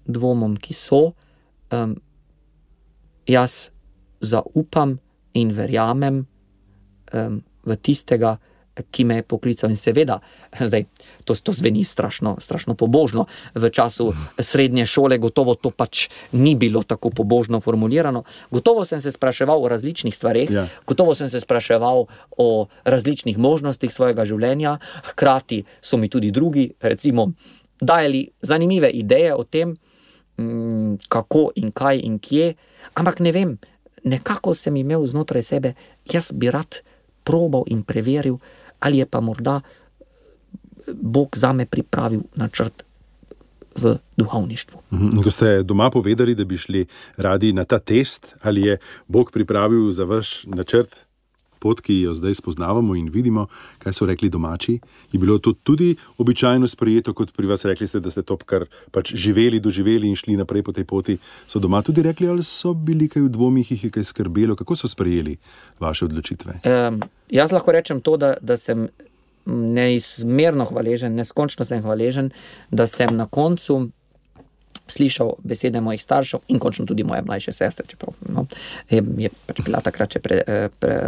dvomom, ki so, um, jaz zaupam in verjamem um, v tistega, ki me je poklical. In seveda, (laughs) zdaj, to, to zveni strašno, strašno pobožno. V času srednje šole gotovo to pač ni bilo tako pobožno formulirano. Gotovo sem se spraševal o različnih stvareh, ja. gotovo sem se spraševal o različnih možnostih svojega življenja, hkrati so mi tudi drugi, recimo, dajali zanimive ideje o tem, mm, kako in kaj in kje. Ampak ne vem, nekako sem imel znotraj sebe, jaz bi rad probal in preveril ali je pa morda Bog za me pripravil načrt v duhovništvu. Mhm. In ko ste doma povedali, da bi šli radi na ta test, ali je Bog pripravil za vaš načrt pot, ki jo zdaj spoznavamo in vidimo, kaj so rekli domači, je bilo to tudi običajno sprejeto, kot pri vas rekli ste, da ste to kar pač živeli, doživeli in šli naprej po tej poti. So doma tudi rekli, ali so bili kaj v dvomih, jih je kaj skrbelo, kako so sprejeli vaše odločitve? Um, jaz lahko rečem to, da, da sem neizmerno hvaležen, neskončno sem hvaležen, da sem na koncu slišal besede mojih staršev in končno tudi moje mlajše sestre, čeprav no, je, je pač bila takrat še pre, eh, pre,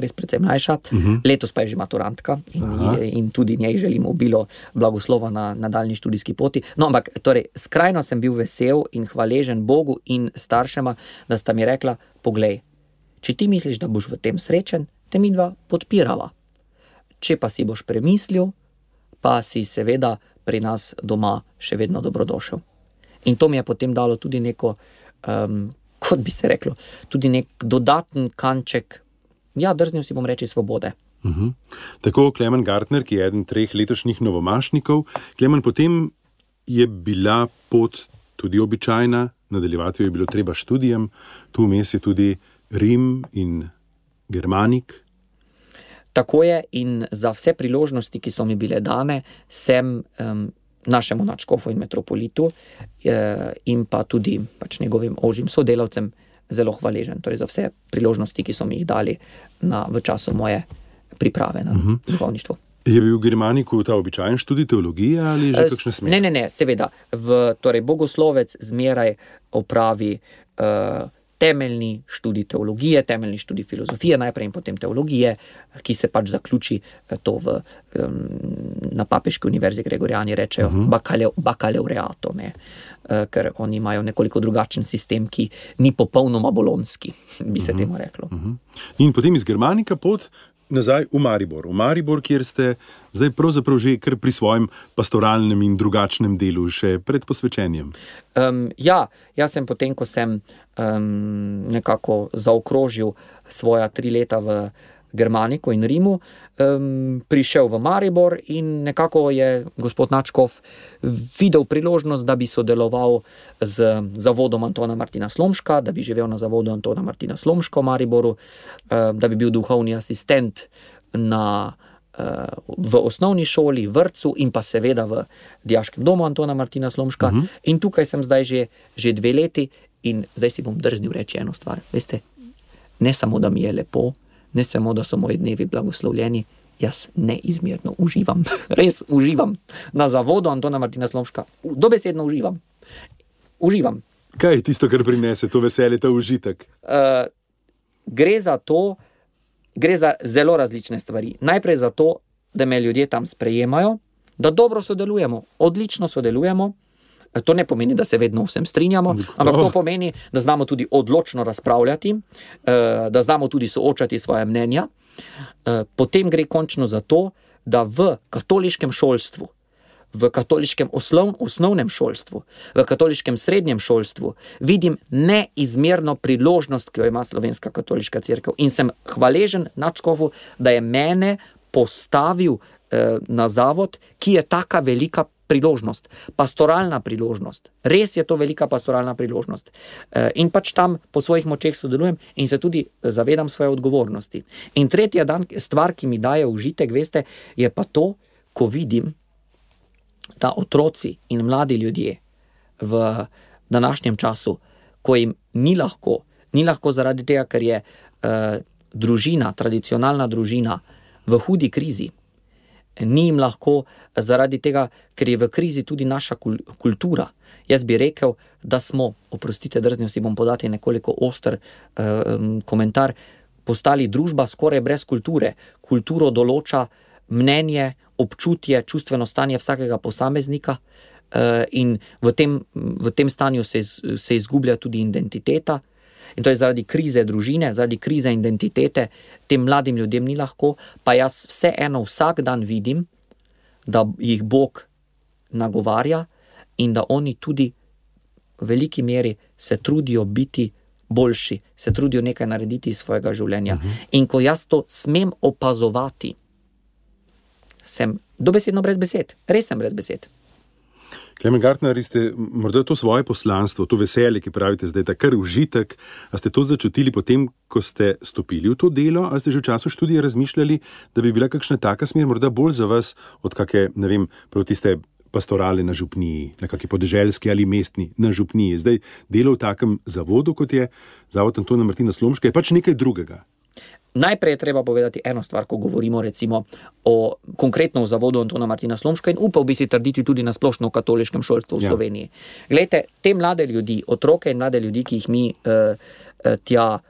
res precej mlajša. Uh mhm. -huh. Letos pa je že maturantka in, in tudi njej želim obilo blagoslova na nadaljni študijski poti. No, ampak torej, skrajno sem bil vesel in hvaležen Bogu in staršema, da sta mi rekla: Poglej, če ti misliš, da boš v tem srečen, te mi dva podpirava. Če pa si boš premislil, pa si seveda pri nas doma še vedno dobrodošel. In to mi je potem dalo tudi neko, um, kot bi se reklo, tudi nek dodaten kanček, ja, drznil si bom reči, svobode. Uh mhm. -huh. Tako Klemen Gartner, ki je eden treh letošnjih novomašnikov, Klemen, potem je bila pot tudi običajna, nadaljevati jo je bilo treba študijem, tu vmes je tudi Rim in Germanik. Tako je, in za vse priložnosti, ki so mi bile dane, sem um, našemu načkofu in metropolitu, eh, in pa tudi pač njegovim ožjim sodelavcem, zelo hvaležen torej za vse priložnosti, ki so mi jih dali na, v času moje priprave na uh mhm. -huh. duhovništvo. Je bil v Germaniku ta običajen študij teologije ali že eh, kakšne smeri? Ne, ne, ne, seveda. V, torej, bogoslovec zmeraj opravi. Uh, temeljni študij teologije, temeljni študij filozofije, najprej in potem teologije, ki se pač zaključi eh, to v, na Papeški univerzi, Gregorijani rečejo, uh mhm. -huh. bakalaureato, ne, uh, ker oni imajo nekoliko drugačen sistem, ki ni popolnoma bolonski, bi se uh mhm. -huh. temu reklo. Uh mhm. -huh. In potem iz Germanika pot nazaj v Maribor, v Maribor, kjer ste zdaj pravzaprav že kar pri svojem pastoralnem in drugačnem delu, še pred posvečenjem. Um, ja, jaz sem potem, ko sem um, nekako zaokrožil svoja tri leta v. Germaniku in Rimu, um, prišel v Maribor in nekako je gospod Načkov videl priložnost, da bi sodeloval z zavodom Antona Martina Slomška, da bi živel na zavodu Antona Martina Slomška v Mariboru, um, da bi bil duhovni asistent na, uh, v osnovni šoli, vrtu in pa seveda v Dijaškem domu Antona Martina Slomška. Uh mhm. -huh. In tukaj sem zdaj že, že dve leti in zdaj si bom drznil reči eno stvar. Veste, ne samo da mi je lepo ne samo, da so moji dnevi blagoslovljeni, jaz neizmerno uživam, (laughs) res uživam na zavodu Antona Martina Slomška, dobesedno uživam. uživam. Kaj je tisto, kar prinese to veselje, ta užitek? Uh, gre za to, gre za zelo različne stvari. Najprej za to, da me ljudje tam sprejemajo, da dobro sodelujemo, odlično sodelujemo. To ne pomeni, da se vedno vsem strinjamo, ampak to pomeni, da znamo tudi odločno razpravljati, eh, da znamo tudi soočati svoje mnenja. Eh, potem gre končno za to, da v katoliškem šolstvu, v katoliškem oslov, osnovnem šolstvu, v katoliškem srednjem šolstvu vidim neizmerno priložnost, ki jo ima slovenska katoliška crkva. In sem hvaležen Načkovu, da je mene postavil eh, na zavod, ki je tako velika priložnost, pastoralna priložnost. Res je to velika pastoralna priložnost. Eh, in pač tam po svojih močeh sodelujem in se tudi zavedam svoje odgovornosti. In tretja dan, stvar, ki mi daje užitek, veste, je pa to, ko vidim, da otroci in mladi ljudje v današnjem času, ko jim ni lahko, ni lahko zaradi tega, ker je uh, družina, tradicionalna družina v hudi krizi ni jim lahko zaradi tega, ker je v krizi tudi naša kultura. Jaz bi rekel, da smo, oprostite, drznil si bom podati nekoliko oster um, komentar, postali družba skoraj brez kulture. Kulturo določa mnenje, občutje, čustveno stanje vsakega posameznika. Uh, in v tem, v tem stanju se, se izgublja tudi identiteta, In to je zaradi krize družine, zaradi krize identitete, tem mladim ljudem ni lahko, pa jaz vseeno vsak dan vidim, da jih Bog nagovarja in da oni tudi v veliki meri se trudijo biti boljši, se trudijo nekaj narediti iz svojega življenja. Uh mhm. -huh. In ko jaz to smem opazovati, sem dobesedno brez besed, res sem brez besed. Klemen Gartner, ste morda to svoje poslanstvo, to veselje, ki pravite, da je ta kar užitek, a ste to začutili potem, ko ste stopili v to delo, ali ste že v času študija razmišljali, da bi bila kakšna taka smer morda bolj za vas od kakšne, ne vem, proti ste pastorale na župniji, na kakšni podeželski ali mestni na župniji. Zdaj delo v takem zavodu, kot je Zavod Antona Martina Slomška, je pač nekaj drugega. Najprej je treba povedati eno stvar, ko govorimo recimo o konkretno o zavodu Antona Martina Slomška in upal bi si trditi tudi na splošno v katoliškem šolstvu v ja. Sloveniji. Glejte, te mlade ljudi, otroke in mlade ljudi, ki jih mi uh, uh, tja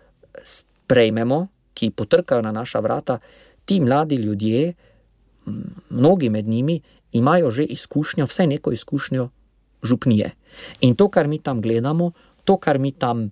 sprejmemo, ki potrkajo na naša vrata, ti mladi ljudje, mnogi med njimi, imajo že izkušnjo, vsaj neko izkušnjo župnije. In to, kar mi tam gledamo, to, kar mi tam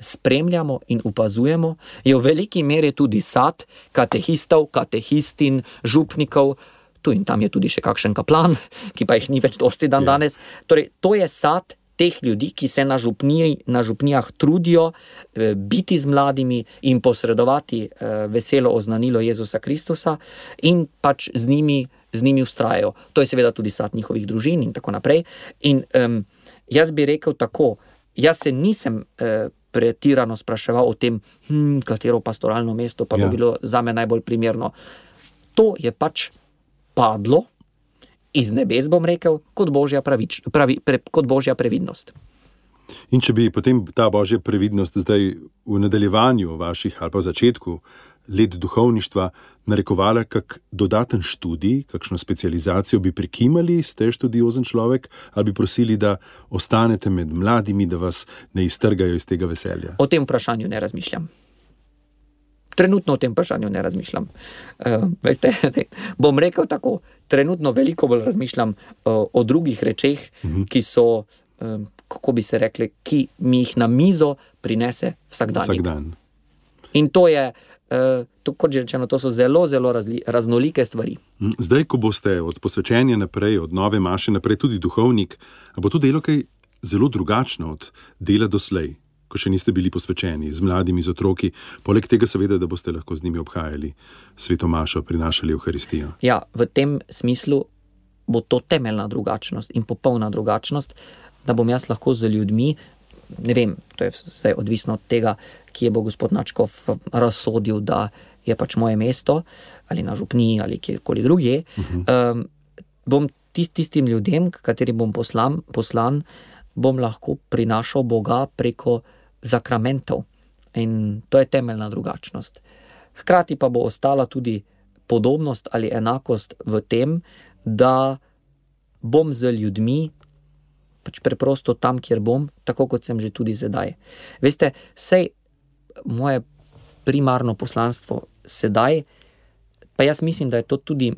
spremljamo in opazujemo, je v veliki meri tudi sad katehistov, katehistin, župnikov. Tu in tam je tudi še kakšen kaplan, ki pa jih ni več dosti dan ja. danes. Torej, to je sad teh ljudi, ki se na, župniji, na župnijah trudijo eh, biti z mladimi in posredovati eh, veselo oznanilo Jezusa Kristusa in pač z njimi, z njimi ustrajajo. To je seveda tudi sad njihovih družin in tako naprej. In um, jaz bi rekel tako, jaz se nisem. Uh, pretirano spraševal o tem, hm, katero pastoralno mesto pa ja. bi bilo za me najbolj primerno. To je pač padlo iz nebes, bom rekel, kot božja, pravič, pravi, pre, kot božja previdnost. In če bi potem ta božja previdnost zdaj v nadaljevanju vaših ali pa v začetku let duhovništva narekovala kak dodaten študij, kakšno specializacijo bi prekimali, ste študiozen človek, ali bi prosili, da ostanete med mladimi, da vas ne iztrgajo iz tega veselja? O tem vprašanju ne razmišljam. Trenutno o tem vprašanju ne razmišljam. Uh, veste, ne, (laughs) bom rekel tako, trenutno veliko bolj razmišljam uh, o drugih rečeh, uh mhm. -huh. ki so, um, kako bi se rekli, ki mi jih na mizo prinese vsak dan. Vsak dan. In to je, uh, to, kot že rečeno, to so zelo, zelo razli, raznolike stvari. Mm, zdaj, ko boste od posvečenja naprej, od nove maše naprej, tudi duhovnik, bo to delo kaj zelo drugačno od dela doslej, ko še niste bili posvečeni z mladimi, z otroki. Poleg tega, seveda, da boste lahko z njimi obhajali sveto mašo, prinašali Euharistijo. Ja, v tem smislu bo to temeljna drugačnost in popolna drugačnost, da bom jaz lahko z ljudmi ne vem, to je zdaj odvisno od tega, kje bo gospod Načkov razsodil, da je pač moje mesto ali na župni ali kjerkoli drugje. Uh -huh. um, bom tist, tistim ljudem, katerim bom poslan, poslan, bom lahko prinašal Boga preko zakramentov. In to je temeljna drugačnost. Hkrati pa bo ostala tudi podobnost ali enakost v tem, da bom z ljudmi pač preprosto tam, kjer bom, tako kot sem že tudi zdaj. Veste, vse moje primarno poslanstvo sedaj, pa jaz mislim, da je to tudi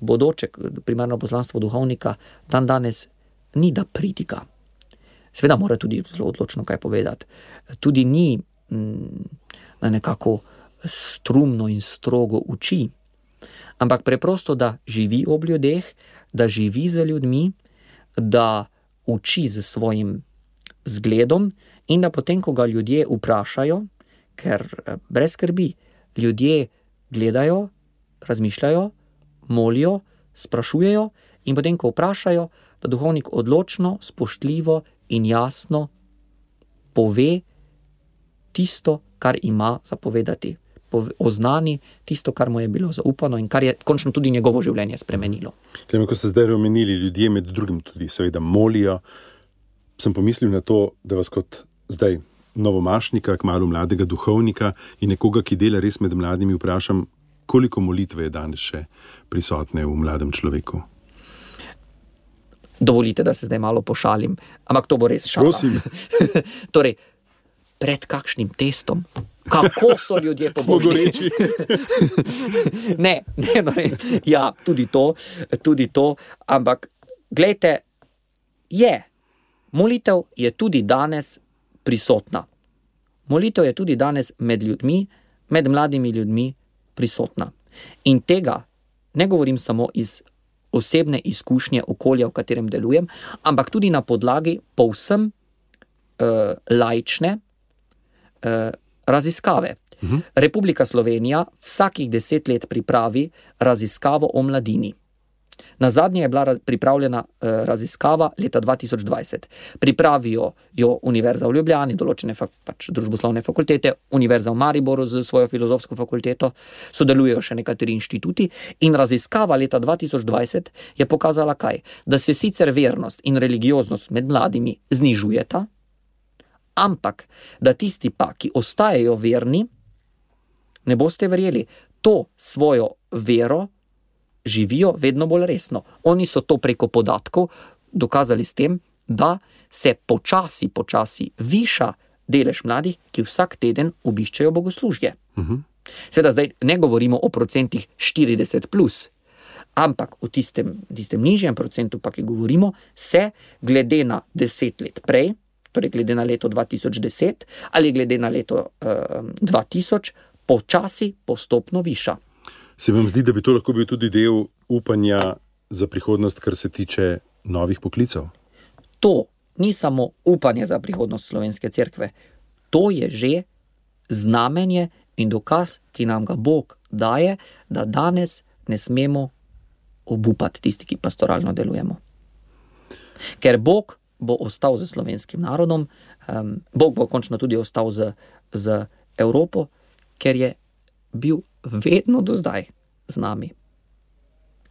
bodoče, primarno poslanstvo duhovnika, dan danes ni da pritika. Sveda mora tudi zelo odločno kaj povedati. Tudi ni mm, nekako strumno in strogo uči, ampak preprosto, da živi ob ljudeh, da živi z ljudmi, da uči z svojim zgledom, in da potem, ko ga ljudje vprašajo, ker eh, brez skrbi, ljudje gledajo, razmišljajo, molijo, sprašujejo, in potem, ko vprašajo, da duhovnik odločno, spoštljivo in jasno pove tisto, kar ima zapovedati oznani tisto, kar mu je bilo zaupano in kar je končno tudi njegovo življenje spremenilo. Kaj, ko ste zdaj omenili, ljudje med drugim tudi, seveda, molijo. Sem pomislil na to, da vas kot zdaj novomašnika, kmalo mladega duhovnika in nekoga, ki dela res med mladimi, vprašam, koliko molitve je danes še prisotne v mladem človeku. Dovolite, da se zdaj malo pošalim, ampak to bo res šalo. Prosim. (laughs) torej, pred kakšnim testom kako so ljudje pogovarjali. (laughs) ne, ne, no, ne. Ja, tudi to, tudi to. Ampak, gledajte, je. Molitev je tudi danes prisotna. Molitev je tudi danes med ljudmi, med mladimi ljudmi prisotna. In tega ne govorim samo iz osebne izkušnje okolja, v katerem delujem, ampak tudi na podlagi povsem uh, lajčne, uh, raziskave. Mhm. Republika Slovenija vsakih deset let pripravi raziskavo o mladini. Na zadnje je bila pripravljena uh, raziskava leta 2020. Pripravijo jo Univerza v Ljubljani, določene fak, pač družboslovne fakultete, Univerza v Mariboru z svojo filozofsko fakulteto, sodelujejo še nekateri inštituti. In raziskava leta 2020 je pokazala, kaj? da se sicer vernost in religioznost med mladimi znižujeta, ampak da tisti pa, ki ostajajo verni, ne boste verjeli, to svojo vero živijo vedno bolj resno. Oni so to preko podatkov dokazali s tem, da se počasi, počasi viša delež mladih, ki vsak teden obiščajo bogoslužje. Uh -huh. Seveda, zdaj ne govorimo o procentih 40, plus, ampak o tistem, tistem nižjem procentu, pa ki govorimo, se glede na deset let prej, torej glede na leto 2010 ali glede na leto uh, 2000, počasi, postopno viša. Se vam zdi, da bi to lahko bil tudi del upanja za prihodnost, kar se tiče novih poklicev? To ni samo upanje za prihodnost slovenske cerkve, to je že znamenje in dokaz, ki nam ga Bog daje, da danes ne smemo obupati tisti, ki pastoralno delujemo. Ker Bog bo ostal z slovenskim narodom, um, Bog bo končno tudi ostal z, z Evropo, ker je bil vedno do zdaj z nami.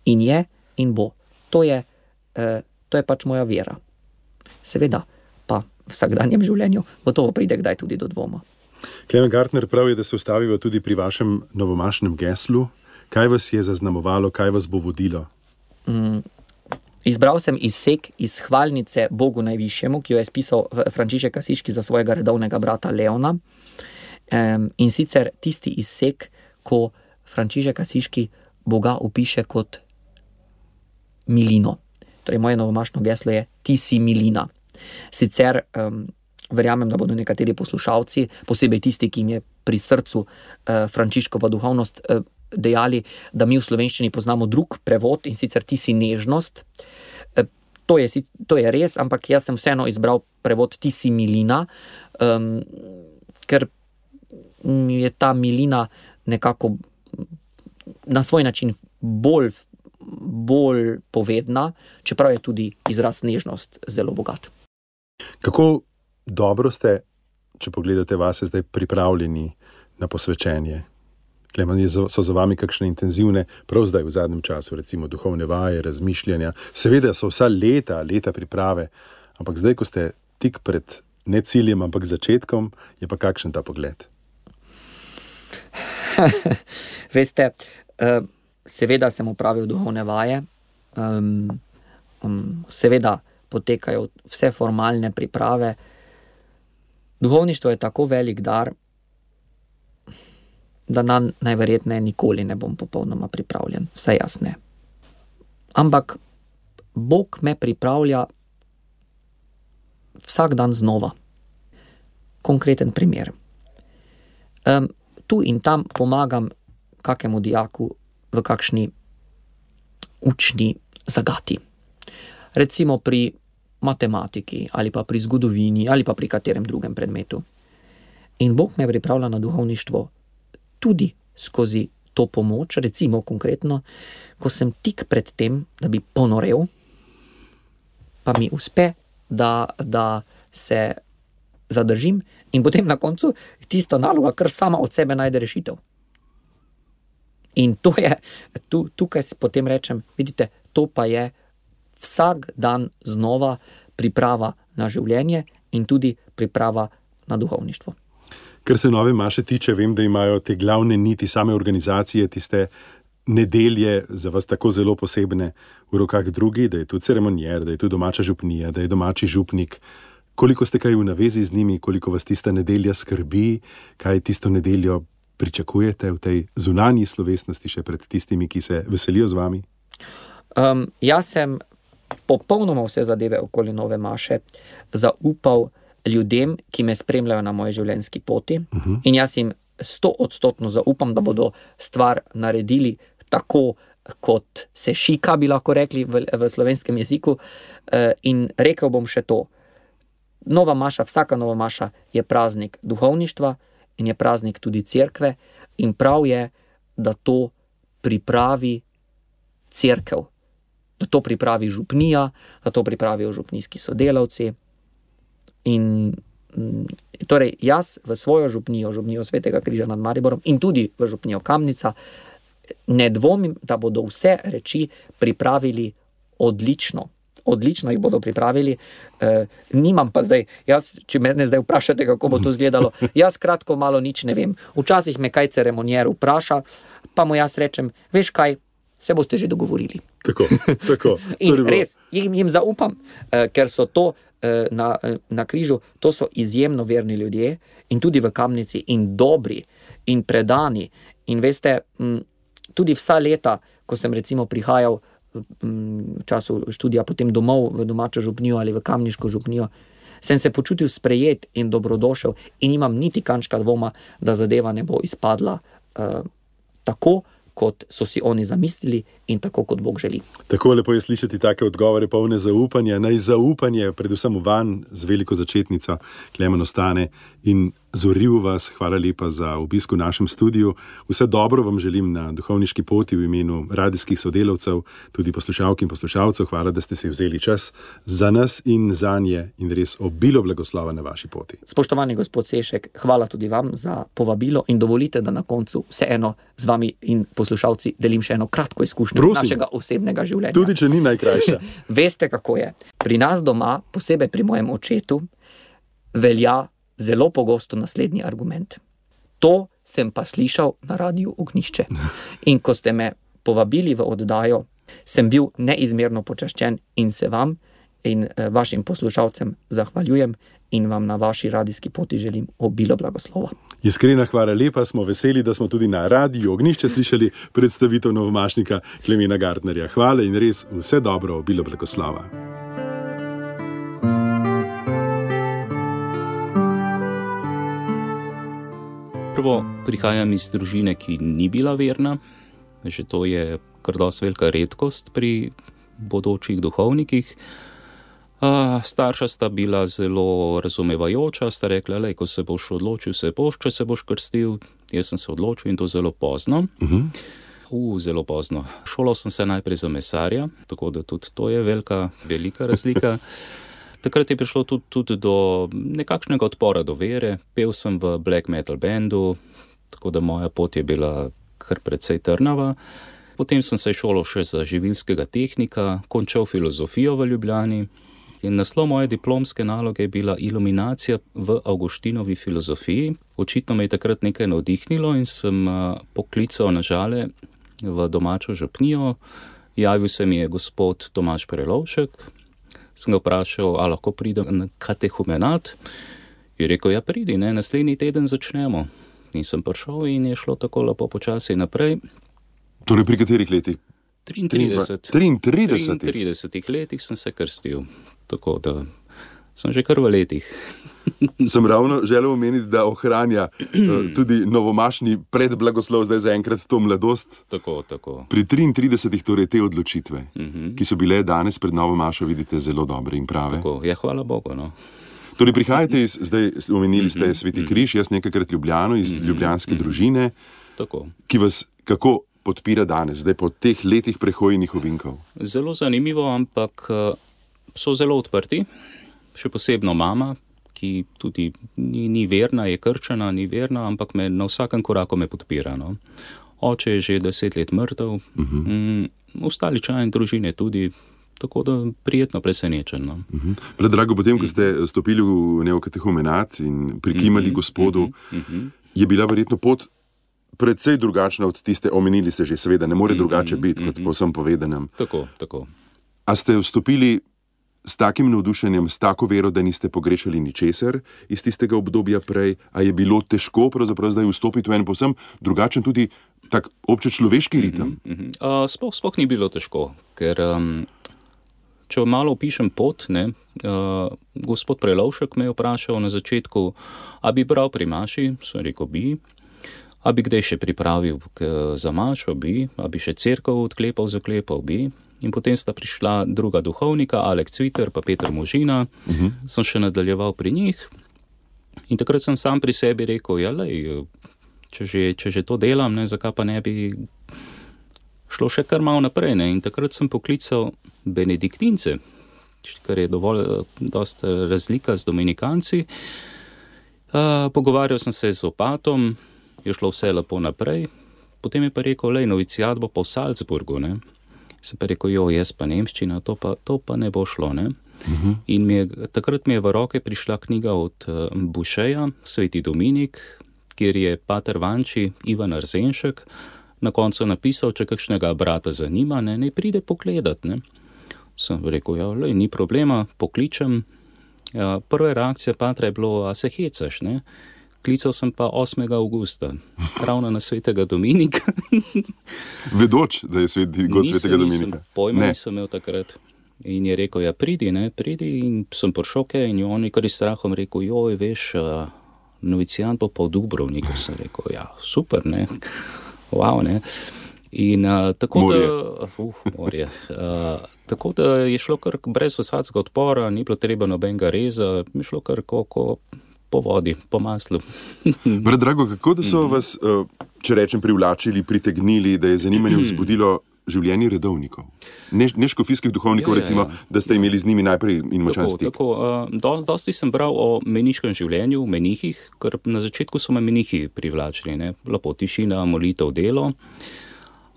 In je in bo. To je, eh, to je pač moja vera. Seveda, pa v vsakdanjem življenju gotovo pride kdaj tudi do dvoma. Klemen Gartner pravi, da se ustavijo tudi pri vašem novomašnem geslu. Kaj vas je zaznamovalo, kaj vas bo vodilo? Mm, izbral sem izsek iz hvalnice Bogu Najvišjemu, ki jo je pisal Frančišek Kasiški za svojega redovnega brata Leona. Um, in sicer tisti izsek, ko Frančišek Kasiški Boga opiše kot milino. Torej, moje novomašno geslo je: Ti si milina. Sicer um, verjamem, da bodo nekateri poslušalci, posebej tisti, ki jim je pri srcu uh, Frančiškova duhovnost, uh, dejali, da mi v slovenščini poznamo drug prevod in sicer ti si nežnost. Uh, to, je, to je res, ampak jaz sem vseeno izbral prevod ti si milina, um, ker je ta milina nekako na svoj način bolj, bolj povedna, čeprav je tudi izraz nežnost zelo bogat. Kako dobro ste, če pogledate vase, zdaj pripravljeni na posvečenje? Klemen, so za vami kakšne intenzivne, prav zdaj v zadnjem času, recimo duhovne vaje, razmišljanja. Seveda so vsa leta, leta priprave, ampak zdaj, ko ste tik pred ne ciljem, ampak začetkom, je pa kakšen ta pogled? (laughs) Veste, uh, seveda sem upravil duhovne vaje, um, um, seveda potekajo vse formalne priprave. Duhovništvo je tako velik dar, da na najverjetneje nikoli ne bom popolnoma pripravljen, vse jasne. Ampak Bog me pripravlja vsak dan znova. Konkreten primer. Um, tu in tam pomagam kakemu dijaku v kakšni učni zagati. Recimo pri matematiki ali pa pri zgodovini ali pa pri katerem drugem predmetu. In Bog me pripravlja na duhovništvo tudi skozi to pomoč, recimo konkretno, ko sem tik pred tem, da bi ponorel, pa mi uspe, da, da se zadržim in potem na koncu tista naloga, kar sama od sebe najde rešitev. In to je, tu, tukaj si potem rečem, vidite, to pa je vsak dan znova priprava na življenje in tudi priprava na duhovništvo. Kar se nove maše tiče, vem, da imajo te glavne niti same organizacije, tiste nedelje za vas tako zelo posebne v rokah drugi, da je tu ceremonjer, da je tu domača župnija, da je domači župnik. Koliko ste kaj v navezi z njimi, koliko vas tista nedelja skrbi, kaj tisto nedeljo pričakujete v tej zunanji slovesnosti, še pred tistimi, ki se veselijo z vami? Um, jaz sem popolnoma vse zadeve okoli Nove Maše zaupal ljudem, ki me spremljajo na moji življenjski poti. Uh mhm. -huh. In jaz jim sto odstotno zaupam, da bodo stvar naredili tako, kot se šika, bi lahko rekli v, v slovenskem jeziku. Uh, in rekel bom še to. Nova Maša, vsaka Nova Maša je praznik duhovništva, in je praznik tudi cerkve, in prav je, da to pripravi cerkev. da to pripravi župnija, da to pripravijo župnijski sodelavci. In mm, torej, jaz v svojo župnijo, župnijo Svetega križa nad Mariborom in tudi v župnijo Kamnica, ne dvomim, da bodo vse reči pripravili odlično. Odlično jih bodo pripravili, e, nimam pa zdaj, jaz, če me zdaj vprašate, kako bo to izgledalo. (laughs) Jaz, kratko, malo nič ne vem. Včasih me kaj ceremonijer vpraša, pa mu jaz rečem, veš kaj, se boste že dogovorili. Tako, tako. (laughs) In res, jim, jim zaupam, eh, ker so to eh, na, eh, na križu, to so izjemno verni ljudje in tudi v kamnici, in dobri, in predani. In veste, m, tudi vsa leta, ko sem recimo prihajal m, v času študija, potem domov v domačo župnijo ali v kamniško župnijo. Sem se počutil sprejet in dobrodošel, in nimam niti kančka dvoma, da zadeva ne bo izpadla uh, tako, kot so si oni zamislili in tako, kot Bog želi. Tako lepo je slišati take odgovore, polne zaupanja. Naj zaupanje, predvsem v van, z veliko začetnico, Klemen ostane in zoril vas. Hvala lepa za obisk v našem studiu. Vse dobro vam želim na duhovniški poti v imenu radijskih sodelavcev, tudi poslušalk in poslušalcev. Hvala, da ste si vzeli čas za nas in za nje in res obilo blagoslova na vaši poti. Spoštovani gospod Sešek, hvala tudi vam za povabilo in dovolite, da na koncu vseeno z vami in poslušalci delim še eno kratko izkušnjo iz Prosim. našega osebnega življenja. Tudi če ni najkrajša. (laughs) Veste, kako je. Pri nas doma, posebej pri mojem očetu, velja zelo pogosto naslednji argument. To sem pa slišal na radiju Ognišče. (laughs) In ko ste me povabili v oddajo, sem bil neizmerno počaščen in se vam in eh, vašim poslušalcem zahvaljujem in vam na vaši radijski poti želim obilo blagoslova. Iskrena hvala lepa, smo veseli, da smo tudi na radiju Ognišče slišali predstavitev novomašnika Klemena Gardnerja. Hvala in res vse dobro, obilo blagoslova. Prvo prihajam iz družine, ki ni bila verna, že to je kar dosti velika redkost pri bodočih duhovnikih. A, starša sta bila zelo razumevajoča, sta rekla, da ko se boš odločil, se boš, če se boš krstil. Jaz sem se odločil in to zelo pozno. Uh -huh. Uh, zelo pozno. Šolal sem se najprej za mesarja, tako da tudi to je velika, velika razlika. (laughs) Takrat je prišlo tudi, tudi do nekakšnega odpora do vere. Pel sem v black metal bendu, tako da moja pot je bila kar precej trnava. Potem sem se šolal še za živilskega tehnika, končal filozofijo v Ljubljani. In naslov moje diplomske naloge je bila Iluminacija v Augustinovi filozofiji. Očitno me je takrat nekaj navdihnilo in sem uh, poklical na žale v domačo župnijo. Javil se mi je gospod Tomaš Prelovšek, sem ga vprašal, ali lahko pridem na katehumenat. Je rekel, ja, pridi, ne, naslednji teden začnemo. In sem prišel in je šlo tako lepo počasi naprej. Torej, pri katerih letih? 33. 33. 33 letih sem se krstil, tako da sem že kar v letih. (laughs) Sem ravno želel omeniti, da ohranja eh, (clears throat) tudi novomašni predblagoslov, zdaj zaenkrat to mladost. Tako, tako. Pri 33, torej te odločitve, uh Mhm. -huh. ki so bile danes pred novo mašo, vidite, zelo dobre in prave. tako. Ja, hvala Bogu. No. Torej, prihajate iz, zdaj omenili ste Mhm. Sveti Križ, jaz nekajkrat Ljubljano, iz ljubljanske družine, Tako. ki vas kako podpira danes, zdaj po teh letih prehojenih ovinkov. Zelo zanimivo, ampak eh, so zelo odprti, še posebno mama, ki tudi ni, ni verna, je krčena, ni verna, ampak me na vsakem koraku me podpira. No. Oče je že deset let mrtev, uh -huh. mm, ostali člani družine tudi, tako da prijetno presenečen. No. Mhm. Predrago, potem, ko ste stopili v neokatehumenat in prikimali Mhm, gospodu, je bila verjetno pot precej drugačna od tiste, omenili ste že, seveda, ne Mhm, more drugače biti kot po vsem povedanem. Tako, tako. A ste vstopili s takim navdušenjem, s tako vero, da niste pogrešali ničesar iz tistega obdobja prej, a je bilo težko pravzaprav zdaj vstopiti v en povsem drugačen, tudi tak obče človeški ritem? Mhm. Uh, sploh, sploh ni bilo težko, ker um, če malo opišem pot, ne, uh, gospod Prelovšek me je vprašal na začetku, a bi bral pri Maši, sem rekel bi. A bi kdaj še pripravil za mašo, bi, a bi še crkvo odklepal, zaklepal bi. In potem sta prišla druga duhovnika, Alek Cviter in Petr Možina, uh -huh. sem še nadaljeval pri njih. In takrat sem sam pri sebi rekel, ja, lej, če, že, če že to delam, ne, zakaj pa ne bi šlo še kar malo naprej. Ne? In takrat sem poklical benediktince, kar je dovolj razlika z dominikanci. Uh, pogovarjal sem se z opatom, je šlo vse lepo naprej. Potem je pa rekel, da je novicijat bo pa v Salzburgu. Ne? Se pa rekel, jo, jaz pa nemščina, to pa, to pa ne bo šlo. Ne? Uh -huh. In mi je, takrat mi je v roke prišla knjiga od uh, Bušeja, Sveti Dominik, kjer je Pater Vanči, Ivan Arzenšek, na koncu napisal, če kakšnega brata zanima, ne, ne pride pogledat. Ne. Sem rekel, ja, lej, ni problema, pokličem. Ja, prva reakcija patra je bilo, a se hecaš. Ne. Klical sem pa 8. augusta, ravno na svetega Dominika. (laughs) Vedoč, da je svet, god svetega Dominika. Pojma nisem imel takrat. In je rekel, ja, pridi, ne, pridi. In sem prišel, in oni, kar je strahom, rekel, joj, veš, uh, novicijant pa v Dubrovniku. Sem rekel, ja, super, ne, (laughs) wow, ne. In uh, tako, da, uh, morje, uh, tako da je šlo kar brez vsadskega odpora, ni bilo treba nobenega reza, mi šlo kar kako po vodi, po maslu. (laughs) Brat, drago, kako da so mhm. vas, uh, če rečem, privlačili, pritegnili, da je zanimanje vzbudilo življenje redovnikov, ne, ne škofijskih duhovnikov, ja, ja, recimo, ja. da ste imeli z njimi najprej in močan stik. Tako, uh, do, dosti sem bral o meniškem življenju, menihih, ker na začetku so me menihi privlačili, ne? lepo tišina, molitev, delo.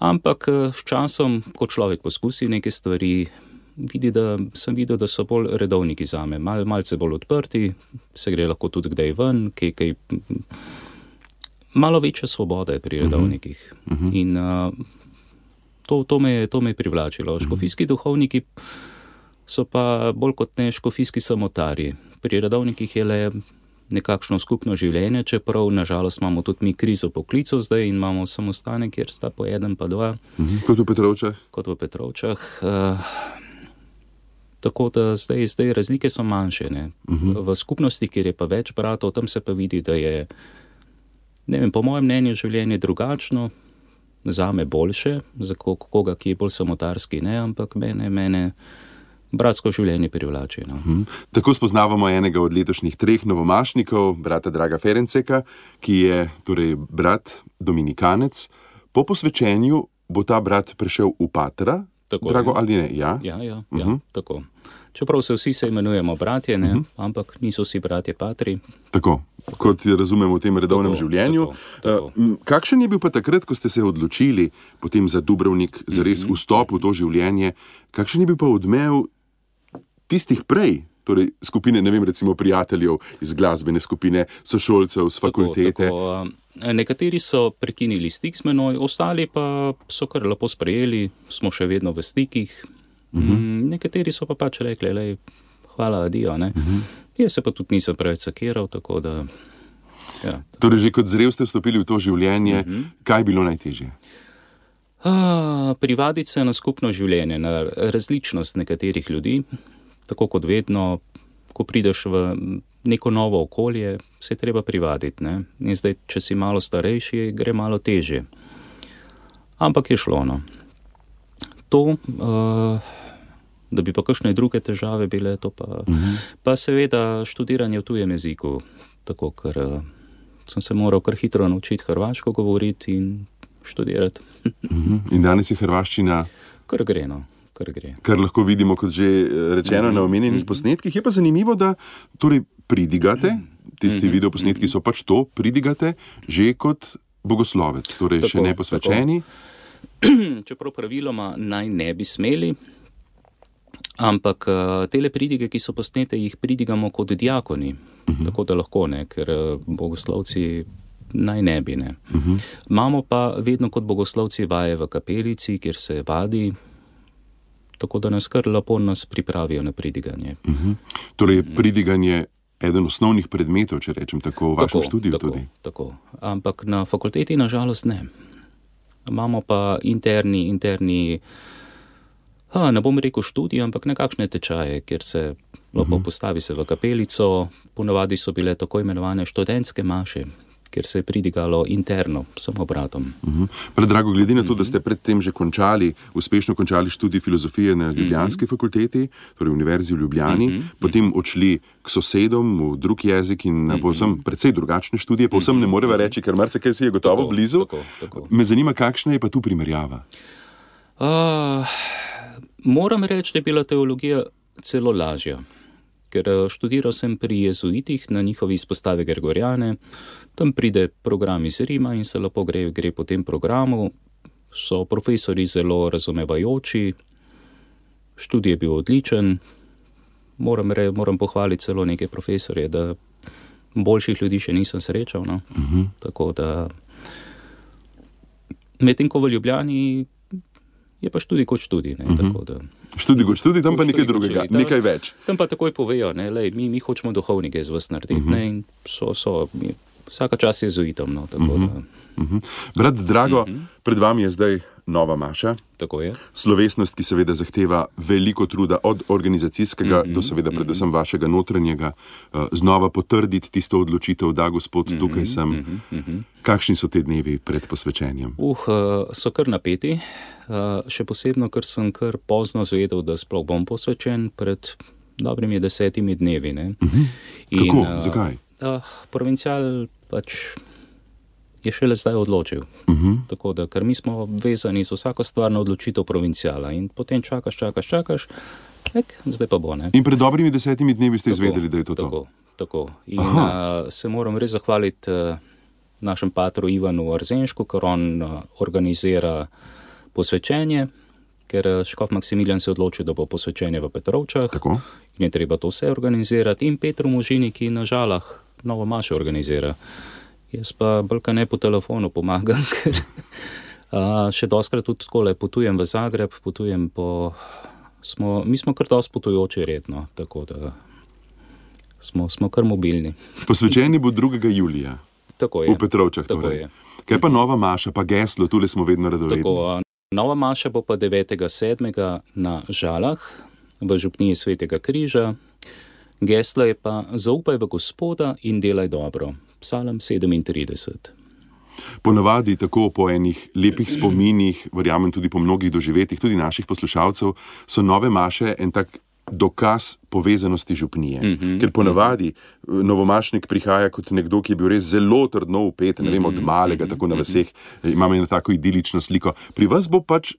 Ampak s časom, ko človek poskusi neke stvari, vidi, da sem videl, da so bolj redovniki za me, Mal, malce bolj odprti, se gre lahko tudi kdaj ven, kaj, kaj, malo večje svobode pri mhm. redovnikih. Uh -huh. In uh, to, to, me, to me je privlačilo. Mhm. Škofijski duhovniki so pa bolj kot ne škofijski samotarji. Pri redovnikih je le nekakšno skupno življenje, čeprav nažalost imamo tudi mi krizo poklicov zdaj in imamo samostane, kjer sta po eden pa dva. Mhm. Kot v Petrovčah. Kot v Petrovčah. Uh, Tako da zdaj, zdaj razlike so manjše. Uh mhm. -huh. V skupnosti, kjer je pa več bratov, tam se pa vidi, da je, vem, po mojem mnenju, življenje drugačno, za me boljše, za koga, ki je bolj samotarski, ne, ampak mene, mene bratsko življenje privlači. No. Hmm. Tako spoznavamo enega od letošnjih treh novomašnikov, brata Draga Ferenceka, ki je torej brat Dominikanec. Po posvečenju bo ta brat prišel v Patra, tako, drago je. ali ne? Ja, ja, ja, ja uh -huh. tako. Čeprav se vsi se imenujemo bratje, ne, uh mhm. -huh. ampak niso vsi bratje patri. Tako, kot razumemo v tem redovnem tako, življenju. Tako, tako. Uh, kakšen je bil pa takrat, ko ste se odločili za Dubrovnik, za res -huh. vstop v to življenje? Kakšen je bil pa odmev tistih prej? Torej, skupine, ne vem, recimo prijateljev iz glasbene skupine, sošolcev z fakultete. Tako, tako, nekateri so prekinili stik s menoj, ostali pa so kar lepo sprejeli, smo še vedno v stikih, Uh mhm. -huh. Nekateri so pa pač rekli, je hvala, adijo. Uh mhm. -huh. Jaz se pa tudi nisem preveč sakiral. Da, ja. Torej, že kot zrel ste vstopili v to življenje, uh mhm. -huh. kaj je bilo najtežje? Privaditi se na skupno življenje, na različnost nekaterih ljudi, tako kot vedno, ko prideš v neko novo okolje, se je treba privaditi. Ne? In zdaj, če si malo starejši, gre malo težje. Ampak je šlo. No to, uh, da bi pa kakšne druge težave bile, to pa, uh mhm. -huh. pa seveda študiranje v tujem jeziku, tako ker uh, sem se moral kar hitro naučiti hrvaško govoriti in študirati. uh (laughs) mhm. -huh. In danes je hrvaščina. Kar gre. Kar, kar lahko vidimo, kot že eh, rečeno, na omenjenih posnetkih. Je pa zanimivo, da torej pridigate, tisti video posnetki so pač to, pridigate že kot bogoslovec, torej tako, še ne posvečeni. Tako. (clears throat) čeprav praviloma naj ne bi smeli. Ampak uh, te pridige, ki so posnete, jih pridigamo kot diakoni, uh mhm. -huh. tako da lahko ne, ker uh, bogoslovci naj ne bi. Ne. Uh mhm. -huh. Imamo pa vedno kot bogoslovci vaje v kapelici, kjer se vadi, tako da nas kar lepo nas pripravijo na pridiganje. Uh mhm. -huh. Torej, pridiganje je eden osnovnih predmetov, če rečem tako, v vašem študiju. Tako, tako. Ampak na fakulteti nažalost ne imamo pa interni, interni ha, ne bom rekel študij, ampak nekakšne tečaje, kjer se lepo uh -huh. postavi se v kapelico. Ponavadi so bile tako imenovane študentske maše. Ker se je pridigalo interno, samo bratom. Uh -huh. Predrago, glede na to, da ste predtem že končali, uspešno končali študij filozofije na Ljubljanski uh -huh. fakulteti, torej Univerzi v Ljubljani, uh -huh. potem odšli k sosedom v drug jezik in na povsem precej drugačne študije, povsem ne moreva reči, ker marsikaj si je gotovo tako, blizu. Tako, tako. Me zanima, kakšna je pa tu primerjava. Uh, moram reči, da je bila teologija celo lažja. Ker eh, študiral sem pri jezuitih na njihovi izpostavi Gregorjane, tam pride program iz Rima in se lepo gre, gre po tem programu. So profesori zelo razumevajoči, študij je bil odličen. Moram, re, moram pohvaliti celo neke profesorje, da boljših ljudi še nisem srečal. No. Uh -huh. Tako da medtem ko v Ljubljani je pa študij kot študij. Ne, uh -huh. Študij kot študij, tam pa nekaj drugega, Tam- nekaj več. Tam pa takoj povejo, da mi, mi hočemo duhovnike z vas narediti. Uh -huh. ne, so, so, vsaka čas je zuitom. No, tako, uh -huh. da, Mhm. Brat Drago, uh -huh. pred vami je zdaj nova Maša. tako je. Slovesnost, ki seveda zahteva veliko truda, od organizacijskega mm -hmm, do seveda predvsem vašega notranjega, uh, znova potrditi tisto odločitev, da gospod, mm -hmm, tukaj sem. Mm -hmm. Kakšni so te dnevi pred posvečenjem? Uh, eh, so kar napeti, uh, še posebno, ker sem kar pozno zvedel, da sploh bom posvečen pred dobrimi desetimi dnevi. ne. Kako? eh, Zakaj? Uh, provincial pač je šele zdaj odločil. Uh -huh. Tako da, ker mi smo vezani za vsako stvar na odločitev provincijala in potem čakaš, čakaš, čakaš, ek, zdaj pa bo ne. In pred dobrimi desetimi dnevi ste izvedeli, da je to to. Tako, tako. In uh, se moram res zahvaliti uh, našemu patru Ivanu Arzenšku, ker on uh, organizira posvečenje, ker uh, Škof Maksimilijan se je odločil, da bo posvečenje v Petrovčah Tako? in je treba to vse organizirati. In Petru Možini, ki na žalah novo mašo organizira. Jaz pa bolj ne po telefonu pomagam, (laughs) ker uh, še doskrat tudi tako le potujem v Zagreb, potujem po. Smo, mi smo kar dosti potujoči redno, tako da smo, smo kar mobilni. (laughs) Posvečeni bo 2. julija Tako je. v Petrovčah. Tako Torej. je. Kaj pa nova Maša, pa geslo, tule smo vedno radovedni. Tako, a, nova maša bo pa 9.7. na Žalah v župniji Svetega križa. Geslo je pa zaupaj v Gospoda in delaj dobro. Psalm 37. Ponavadi tako po enih lepih spominih, verjamem tudi po mnogih doživetjih, tudi naših poslušalcev, so nove maše en tak dokaz povezanosti župnije. Mm -hmm. Ker ponavadi mm -hmm. novomašnik prihaja kot nekdo, ki je bil res zelo trdno upet, ne vem, od malega, tako na vseh, imamo eno tako idilično sliko. Pri vas bo pač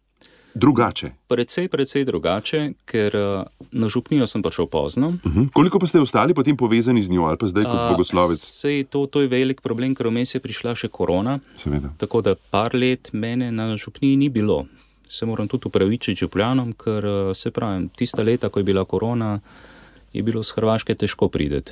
drugače. Predvsej, predvsej drugače, ker uh, na župnijo sem prišel pozno. Uh -huh. Koliko pa ste ostali potem povezani z njo ali pa zdaj kot A, bogoslovec? Sej, to, to je velik problem, ker vmes je prišla še korona. Seveda. Tako da par let mene na župniji ni bilo. Se moram tudi upravičiti župljanom, ker eh, se pravi, tista leta, ko je bila korona, je bilo z Hrvaške težko prideti.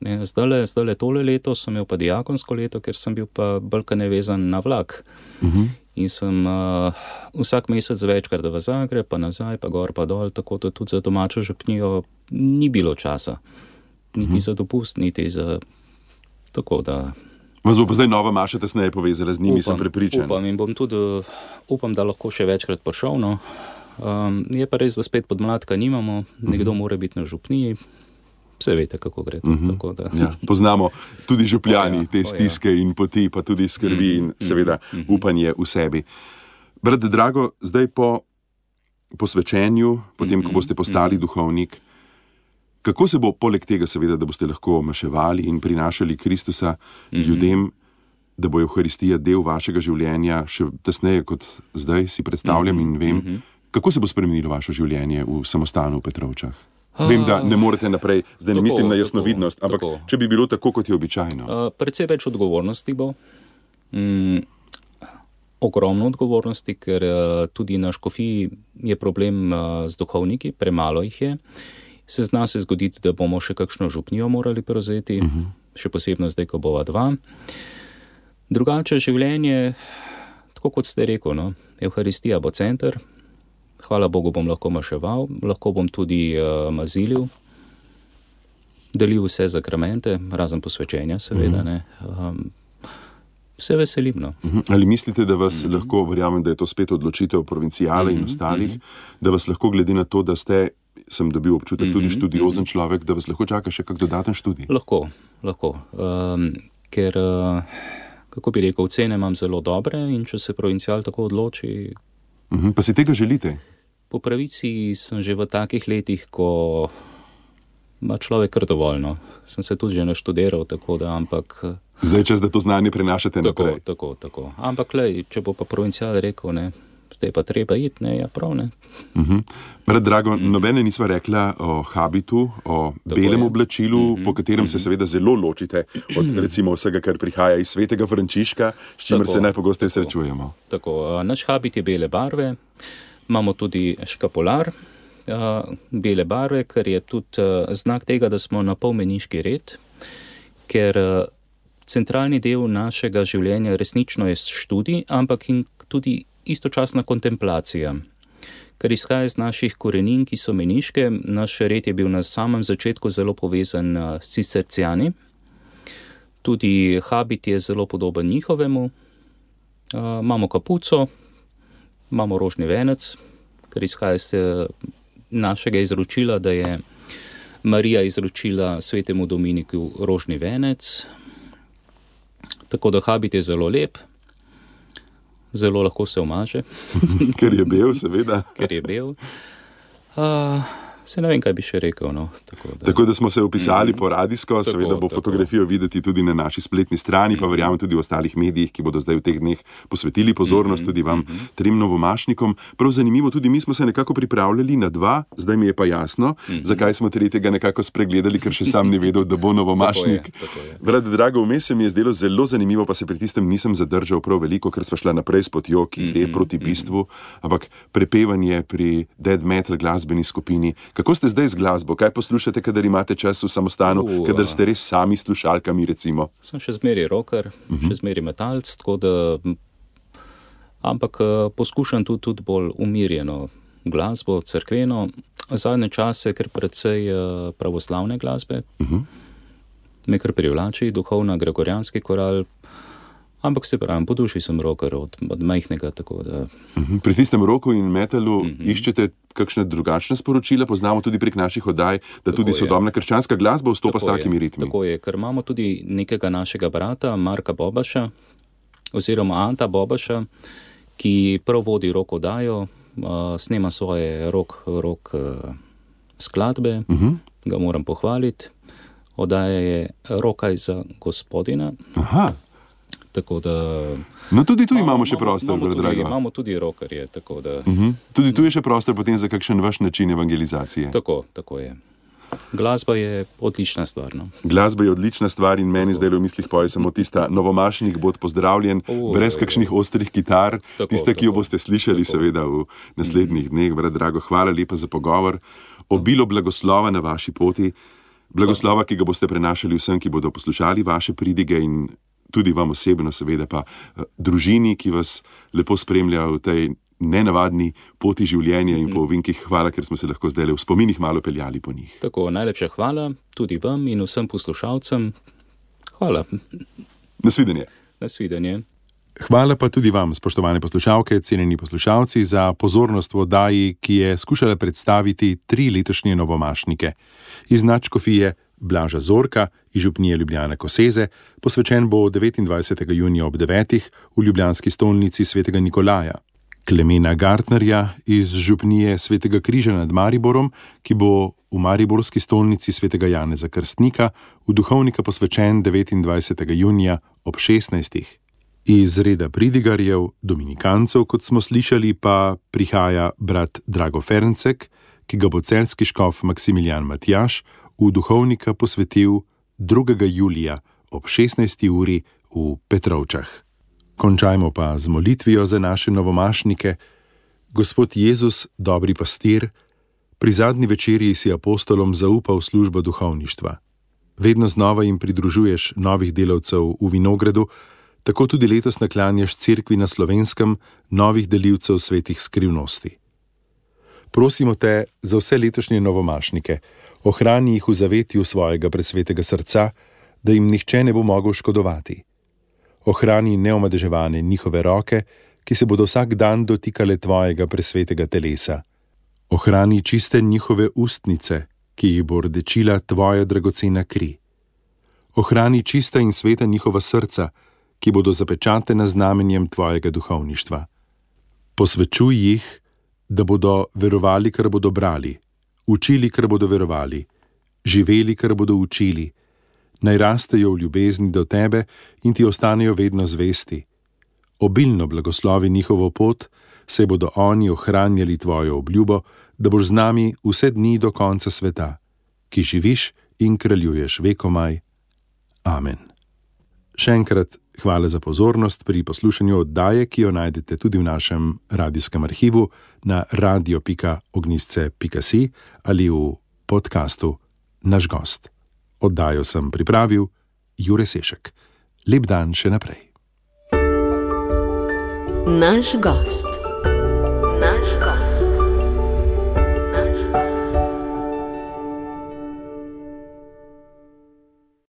Zdaj, zdaj le tole leto sem imel pa diakonsko leto, ker sem bil pa bolj nevezan na vlak. Uh -huh. In sem uh, vsak mesec večkrat v Zagreb, pa nazaj, pa gor, pa dol, tako da tudi za domačo župnijo ni bilo časa. Niti -huh. za dopust, niti za. Tako da Vas bo pa zdaj nova Maša tesneje povezala z njimi, sem prepričan. Upam in bom tudi, uh, upam, da lahko še večkrat prišel. No. Um, je pa res, da spet podmladka nimamo, -huh. nekdo mora biti na župniji. Vse veste, kako gre. Uh -huh. Tako, da... Ja, poznamo tudi župljani O (laughs) ja, te o ja. stiske in poti, pa tudi skrbi in seveda upanje v sebi. Brat, drago, zdaj po posvečenju, potem ko boste postali duhovnik, kako se bo poleg tega, seveda, da boste lahko maševali in prinašali Kristusa ljudem, da bo Euharistija del vašega življenja, še tesneje kot zdaj si predstavljam in vem, kako se bo spremenilo vaše življenje v samostanu v Petrovčah? Vem, da ne morete naprej, zdaj ne Tako, mislim na tako, jasnovidnost, ampak tako. če bi bilo tako, kot je običajno. Uh, predvsej več odgovornosti bo. Mm, ogromno odgovornosti, ker uh, tudi na škofiji je problem uh, z duhovniki, premalo jih je. Se zna se zgoditi, da bomo še kakšno župnijo morali prevzeti, uh -huh. še posebno zdaj, ko bova dva. Drugače življenje, tako kot ste rekel, no, Euharistija bo center, hvala Bogu bom lahko maševal, lahko bom tudi uh, mazilil, delil vse zakramente, razen posvečenja, seveda. Mm -hmm. um, se veselim. No. Mhm. Ali mislite, da vas mm -hmm. lahko, verjamem, da je to spet odločitev provincijale mm -hmm. in ostalih, mm -hmm. da vas lahko, glede na to, da ste, sem dobil občutek, tudi študiozen človek, da vas lahko čaka še kak dodaten študij? Lahko, lahko. Um, ker, uh, kako bi rekel, cene imam zelo dobre in če se provincijal tako odloči, Mhm. Pa si tega želite? Po pravici sem že v takih letih, ko ima človek kar dovolj. No. Sem se tudi že naštudiral, tako da, ampak. uh, Zdaj čas, da to znanje prenašate Tako, naprej. tako, tako. Ampak, lej, če bo pa provincijal rekel, ne, zdaj pa treba iti, ne, ja, prav ne. Uh -huh. Pred drago, nobene nisva rekla o habitu, o Tako belem je. oblačilu, uh -huh. po katerem se seveda zelo ločite od recimo vsega, kar prihaja iz svetega Frančiška, s čimer se najpogosteje srečujemo. Tako, naš habit je bele barve, imamo tudi škapolar a, bele barve, kar je tudi a, znak tega, da smo na polmeniški red, ker a, centralni del našega življenja resnično je študij, ampak tudi istočasna kontemplacija. Ker izhaja iz naših korenin, ki so meniške, naš red je bil na samem začetku zelo povezan s cistercijani. Tudi habit je zelo podoben njihovemu, Uh, imamo kapuco, imamo rožni venec, ker izhaja iz eh, našega izročila, da je Marija izročila svetemu Dominiku rožni venec. Tako da habit je zelo lep, zelo lahko se omaže, (laughs) Ker je bil, seveda. ker je bel. Uh, se ne vem, kaj bi še rekel. No, tako da. Tako da smo se upisali po radijsko, seveda bo tako. fotografijo videti tudi na naši spletni strani, pa verjamem tudi v ostalih medijih, ki bodo zdaj v teh dneh posvetili pozornost tudi vam, trem novomašnikom. Prav zanimivo, tudi mi smo se nekako pripravljali na dva, zdaj mi je pa jasno, zakaj smo tretjega nekako spregledali, ker še sam ni vedel, da bo (laughs) novomašnik. tako je. Brad, drago, vmes se mi je zdelo zelo zanimivo, pa se pri tistem nisem zadržal prav veliko, ker smo šla naprej s potjo, ki gre proti bistvu, ampak prepevanje pri dead metal glasbeni skupini. Kako ste zdaj z glasbo? Kaj poslušate, kadar imate čas v samostanu, Uh, kadar ste res sami s slušalkami? Recimo? Sem še zmeraj roker, uh -huh. še zmeraj metalc, tako da. Ampak eh, poskušam tudi, tudi bolj umirjeno glasbo, crkveno, zadnje čase, ker precej eh, pravoslavne glasbe, uh -huh. me kar privlači, duhovna, gregorijanski koral. Ampak se pravi, po duši sem roker od, od majhnega, tako da Mhm. Pri tistem roku in metalu -huh. iščete kakšne drugačne sporočila, poznamo tudi prek naših oddaj, da tudi je. sodobna krščanska glasba vstopa s Tako takimi je, ritmi. Tako je, ker imamo tudi nekega našega brata, Marka Bobaša, oziroma Anta Bobaša, ki prav vodi roko dajo, uh, snema svoje rok, rok uh, skladbe, uh Mhm. -huh. ga moram pohvaliti. Oddaja je Rokaj za gospodina. Aha. Da No, tudi tu imamo še prostor, imamo tudi, imamo tudi rokerje. Tako, da, Uh -huh. Tudi tu je še prostor potem za kakšen vaš način evangelizacije. tako, tako je. Glasba je odlična stvar. No? Glasba je odlična stvar in meni zdaj v mislih poje samo tista novomašnik, bod pozdravljen, O, brez ja, kakšnih ostrih kitar, Tako, tiste, ki jo boste slišali, tako. seveda v naslednjih dneh. Brat Drago, hvala lepa za pogovor. Obilo blagoslova na vaši poti, blagoslova, ki ga boste prenašali vsem, ki bodo poslušali vaše pridige in tudi vam osebno, seveda pa eh, družini, ki vas lepo spremlja v tej nenavadni poti življenja in po ovinkih. Hvala, ker smo se lahko zdaj v spominih malo peljali po njih. Tako, najlepša hvala tudi vam in vsem poslušalcem. Hvala, Nasvidenje. nasvidenje. Hvala pa tudi vam, spoštovane poslušalke, cenjeni poslušalci, za pozornost v oddaji, ki je skušala predstaviti tri letošnje novomašnike. Iz Načkofije Blaža Zorka iz Župnije Ljubljana Koseze, posvečen bo 29. junija ob 9. v Ljubljanski stolnici svetega Nikolaja. Klemena Gartnerja iz Župnije svetega Križa nad Mariborom, ki bo v Mariborski stolnici svetega Janeza Krstnika v duhovnika posvečen 29. junija ob 16. Iz reda pridigarjev, dominikancev, kot smo slišali, pa prihaja brat Drago Ferencek, ki ga bo celski škof Maksimilijan Matjaš v duhovnika posvetil 2. julija ob 16. uri v Petrovčah. Končajmo pa z molitvijo za naše novomašnike. Gospod Jezus, dobri pastir, pri zadnji večerji si apostolom zaupal službo duhovništva. Vedno znova jim pridružuješ novih delavcev v vinogradu, tako tudi letos naklanjaš cerkvi na slovenskem novih delivcev svetih skrivnosti. Prosimo te za vse letošnje novomašnike, ohrani jih v zavetju svojega presvetega srca, da jim nihče ne bo mogel škodovati. Ohrani neomadeževane njihove roke, ki se bodo vsak dan dotikale tvojega presvetega telesa. Ohrani čiste njihove ustnice, ki jih bo rdečila tvoja dragocena kri. Ohrani čista in sveta njihova srca, ki bodo zapečatena znamenjem tvojega duhovništva. Posvečuj jih, da bodo verovali, kar bodo brali, učili, kar bodo verovali, živeli, kar bodo učili, naj rastejo v ljubezni do tebe in ti ostanejo vedno zvesti. Obilno blagoslovi njihovo pot, se bodo oni ohranjali tvojo obljubo, da boš z nami vse dni do konca sveta, ki živiš in kraljuješ vekomaj. Amen. Še enkrat hvala za pozornost pri poslušanju oddaje, ki jo najdete tudi v našem radijskem arhivu na radio.ognisce.si ali v podkastu Naš gost. Oddajo sem pripravil Jure Sešek. Lep dan še naprej. Naš gost.